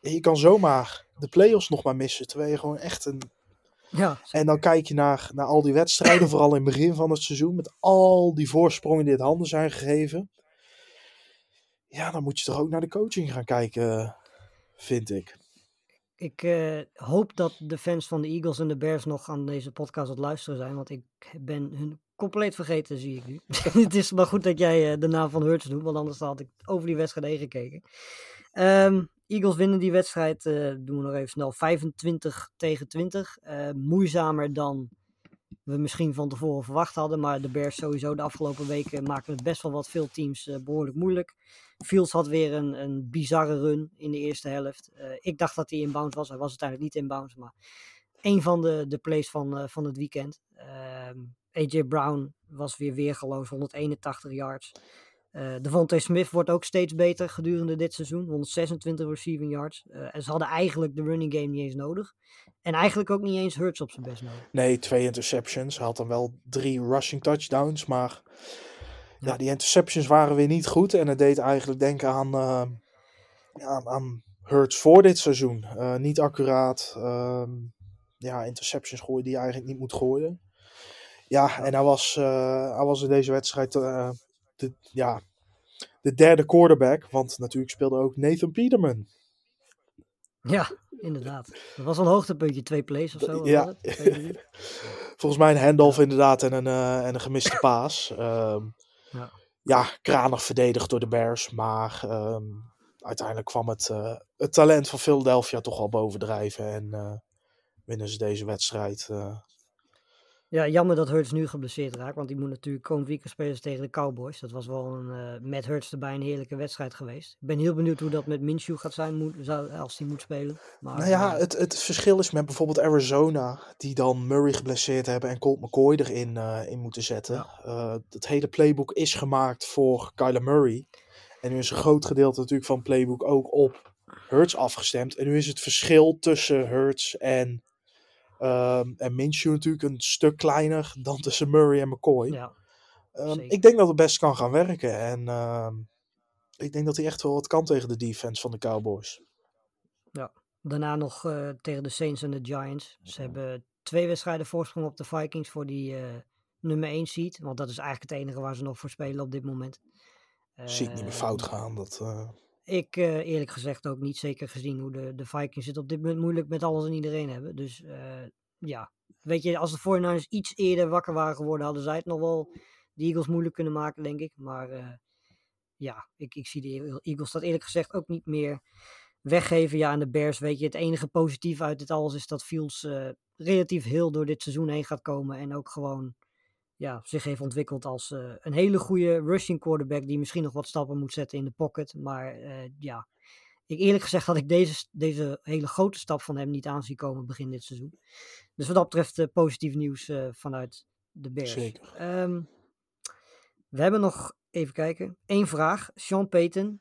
Je kan zomaar de playoffs nog maar missen. Terwijl je gewoon echt een Ja, en dan kijk je naar, naar al die wedstrijden, vooral in het begin van het seizoen, met al die voorsprongen die het handen zijn gegeven. Ja, dan moet je toch ook naar de coaching gaan kijken, vind ik. Ik eh, hoop dat de fans van de Eagles en de Bears nog aan deze podcast het luisteren zijn. Want ik ben hun compleet vergeten, zie ik nu. het is maar goed dat jij eh, de naam van Hurts doet, want anders had ik over die wedstrijd heen gekeken. Ehm, Eagles winnen die wedstrijd, eh, doen we nog even snel, 25 tegen 20. Eh, moeizamer dan we misschien van tevoren verwacht hadden. Maar de Bears sowieso de afgelopen weken maken het best wel wat veel teams eh, behoorlijk moeilijk. Fields had weer een, een bizarre run in de eerste helft. Eh, ik dacht dat hij in bounds was. Hij was uiteindelijk niet in bounds. Maar een van de, de plays van, eh, van het weekend. Ehm, AJ Brown was weer weergeloos. 181 yards. Eh Devontae Smith wordt ook steeds beter gedurende dit seizoen. 126 receiving yards. Eh, en ze hadden eigenlijk de running game niet eens nodig. En eigenlijk ook niet eens Hurts op zijn best nodig. Nee, twee interceptions. Hij had dan wel drie rushing touchdowns, maar ja, Ja. die interceptions waren weer niet goed. En het deed eigenlijk denken aan, eh, ja, aan, Hurts voor dit seizoen. Niet accuraat. ehm, ja, interceptions gooien die je eigenlijk niet moet gooien. Ja, en hij was, hij was in deze wedstrijd de, ja, de derde quarterback. Want natuurlijk speelde ook Nathan Peterman. Ja, inderdaad. Dat was een hoogtepuntje. Twee plays of zo. Ja. Twee. Volgens mij een handoff inderdaad en een, eh, en een gemiste paas. Ehm, Ja. ja, kranig verdedigd door de Bears. Maar ehm, uiteindelijk kwam het, eh, het talent van Philadelphia toch al bovendrijven. En eh, winnen ze deze wedstrijd. Ja, jammer dat Hurts nu geblesseerd raakt. Want die moet natuurlijk komend weekend spelen tegen de Cowboys. Dat was wel een, eh, met Hurts erbij een heerlijke wedstrijd geweest. Ik ben heel benieuwd hoe dat met Minshew gaat zijn moet, zou, als hij moet spelen. Maar, nou ja, eh, het, het verschil is met bijvoorbeeld Arizona. Die dan Murray geblesseerd hebben en Colt McCoy erin eh, in moeten zetten. Ja. Het hele playbook is gemaakt voor Kyler Murray. En nu is een groot gedeelte natuurlijk van het playbook ook op Hurts afgestemd. En nu is het verschil tussen Hurts en, ehm en Minshew natuurlijk een stuk kleiner dan tussen Murray en McCoy. ja, Ehm, ik denk dat het best kan gaan werken. En ehm, ik denk dat hij echt wel wat kan tegen de defense van de Cowboys. Daarna nog eh, tegen de Saints en de Giants. Ze hebben twee wedstrijden voorsprong op de Vikings voor die eh, nummer 1 seed. Want dat is eigenlijk het enige waar ze nog voor spelen op dit moment. Zie ik niet meer fout gaan. Dat, eh, Ik eh, eerlijk gezegd ook niet. Zeker gezien hoe de, de Vikings het op dit moment moeilijk met alles en iedereen hebben. Dus eh, ja, weet je, als de 49ers iets eerder wakker waren geworden, hadden zij het nog wel de Eagles moeilijk kunnen maken, denk ik. Maar eh, ja, ik, ik zie de Eagles dat eerlijk gezegd ook niet meer weggeven. Ja, en de Bears, weet je, het enige positief uit dit alles is dat Fields relatief heel door dit seizoen heen gaat komen. En ook gewoon ja, zich heeft ontwikkeld als eh, een hele goede rushing quarterback. Die misschien nog wat stappen moet zetten in de pocket. Maar eh, ja, ik eerlijk gezegd had ik deze, deze hele grote stap van hem niet aan zien komen begin dit seizoen. Dus wat dat betreft eh, positief nieuws vanuit de Bears. Zeker. Ehm, we hebben nog, even kijken, één vraag. Sean Payton,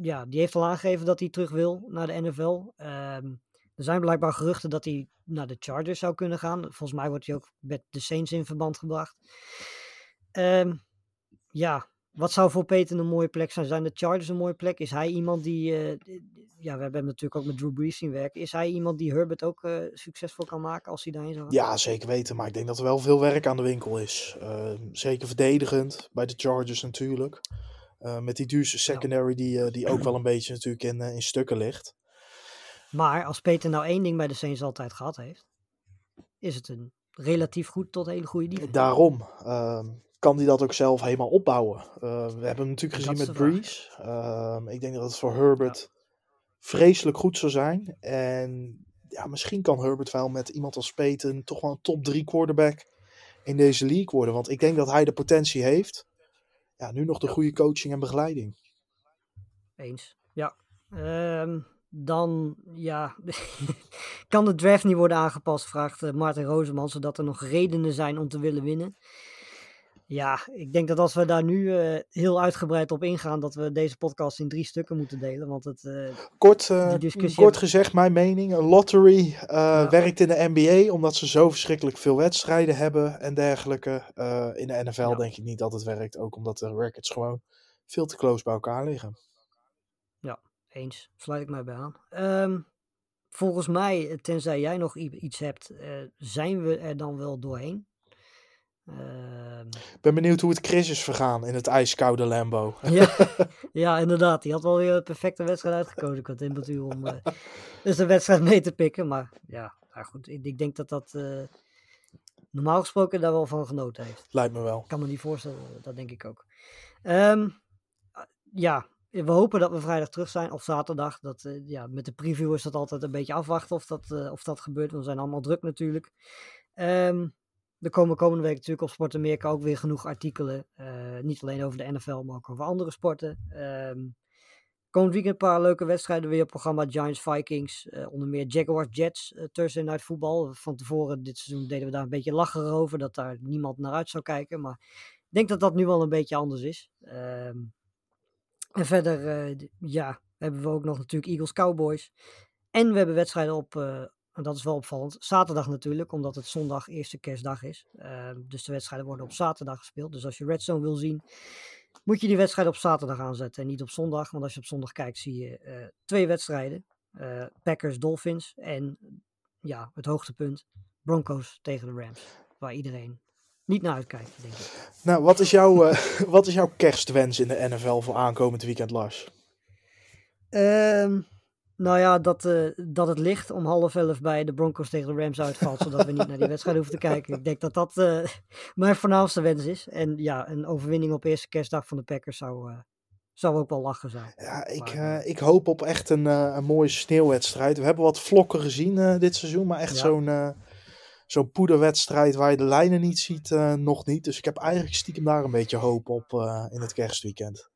ja, die heeft al aangegeven dat hij terug wil naar de NFL. Ehm, er zijn blijkbaar geruchten dat hij naar de Chargers zou kunnen gaan. Volgens mij wordt hij ook met de Saints in verband gebracht. Ehm, ja, wat zou voor Peyton een mooie plek zijn? Zijn de Chargers een mooie plek? Is hij iemand die... eh, ja, we hebben hem natuurlijk ook met Drew Brees zien werken. Is hij iemand die Herbert ook eh, succesvol kan maken als hij daarheen zou gaan? Ja, zeker weten. Maar ik denk dat er wel veel werk aan de winkel is. Uh, zeker verdedigend bij de Chargers natuurlijk. Uh, met die duurste secondary die, uh, die ook wel een beetje natuurlijk in, in stukken ligt. Maar als Peter nou één ding bij de Saints altijd gehad heeft, is het een relatief goed tot hele goede defense. Daarom uh, kan hij dat ook zelf helemaal opbouwen. Uh, we hebben hem natuurlijk gezien met Breeze. Uh, ik denk dat het voor Herbert ja. vreselijk goed zou zijn. En ja, misschien kan Herbert wel met iemand als Peyton toch wel een top 3 quarterback in deze league worden. Want ik denk dat hij de potentie heeft. Ja, nu nog de goede coaching en begeleiding. Eens, ja. Um, dan, ja, kan de draft niet worden aangepast, vraagt uh, Maarten Rozeman, zodat er nog redenen zijn om te willen winnen. Ja, ik denk dat als we daar nu uh, heel uitgebreid op ingaan, dat we deze podcast in drie stukken moeten delen. Want het, uh, kort kort gezegd, mijn mening: een lottery ja. werkt in de NBA omdat ze zo verschrikkelijk veel wedstrijden hebben en dergelijke. in de NFL ja. denk ik niet dat het werkt, ook omdat de records gewoon veel te close bij elkaar liggen. Eens. Sluit ik mij bij aan. Um, volgens mij, tenzij jij nog iets hebt, uh, zijn we er dan wel doorheen. Uh, ik ben benieuwd hoe het Chris is vergaan in het ijskoude Lambo. ja, ja, inderdaad. Die had wel weer een perfecte wedstrijd uitgekozen, Quentin om uh, dus de wedstrijd mee te pikken. Maar ja, nou goed, ik, ik, denk dat dat uh, normaal gesproken daar wel van genoten heeft. Lijkt me wel. Ik kan me niet voorstellen, dat denk ik ook. Um, ja, we hopen dat we vrijdag terug zijn of zaterdag. Dat, uh, ja, met de preview is dat altijd een beetje afwachten of dat, uh, of dat gebeurt. We zijn allemaal druk natuurlijk. Er komen komende week natuurlijk op Sport Amerika ook weer genoeg artikelen. Uh, niet alleen over de NFL, maar ook over andere sporten. Um, komend weekend een paar leuke wedstrijden weer op programma. Giants Vikings, onder meer Jaguars Jets, Thursday Night Football. Van tevoren dit seizoen deden we daar een beetje lacherig over. Dat daar niemand naar uit zou kijken. Maar ik denk dat dat nu wel een beetje anders is. Um, en verder, uh, ja, hebben we ook nog natuurlijk Eagles Cowboys. En we hebben wedstrijden op, uh, en dat is wel opvallend, zaterdag natuurlijk, omdat het zondag eerste kerstdag is. Uh, dus de wedstrijden worden op zaterdag gespeeld. Dus als je Redstone wil zien, moet je die wedstrijd op zaterdag aanzetten en niet op zondag. Want als je op zondag kijkt, zie je eh, twee wedstrijden. Packers, Dolphins en ja, het hoogtepunt, Broncos tegen de Rams. Waar iedereen niet naar uitkijkt, denk ik. Nou, wat is, jouw, uh, wat is jouw kerstwens in de NFL voor aankomend weekend, Lars? Um, nou ja, dat, uh, dat het licht om half elf bij de Broncos tegen de Rams uitvalt, zodat we niet naar die wedstrijd hoeven te kijken. Ik denk dat dat uh, mijn voornaamste wens is. En ja, een overwinning op eerste kerstdag van de Packers zou, zou ook wel lachen zijn. Ja, ik, maar, ik hoop op echt een, een mooie sneeuwwedstrijd. We hebben wat vlokken gezien dit seizoen, maar echt ja. zo'n zo'n poederwedstrijd waar je de lijnen niet ziet, uh, nog niet. Dus ik heb eigenlijk stiekem daar een beetje hoop op uh, in het kerstweekend.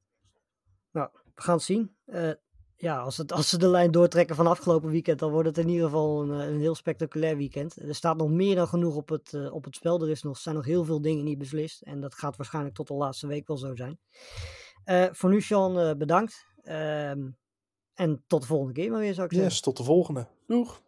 Nou, we gaan het zien. Uh, ja, als, het, als ze de lijn doortrekken van afgelopen weekend, dan wordt het in ieder geval een, een heel spectaculair weekend. Er staat nog meer dan genoeg op het, op het spel. Er is nog, zijn nog heel veel dingen niet beslist. En dat gaat waarschijnlijk tot de laatste week wel zo zijn. voor nu, Sean, bedankt. Ehm, en tot de volgende keer maar weer, zou ik zeggen. Yes, tot de volgende. Doeg!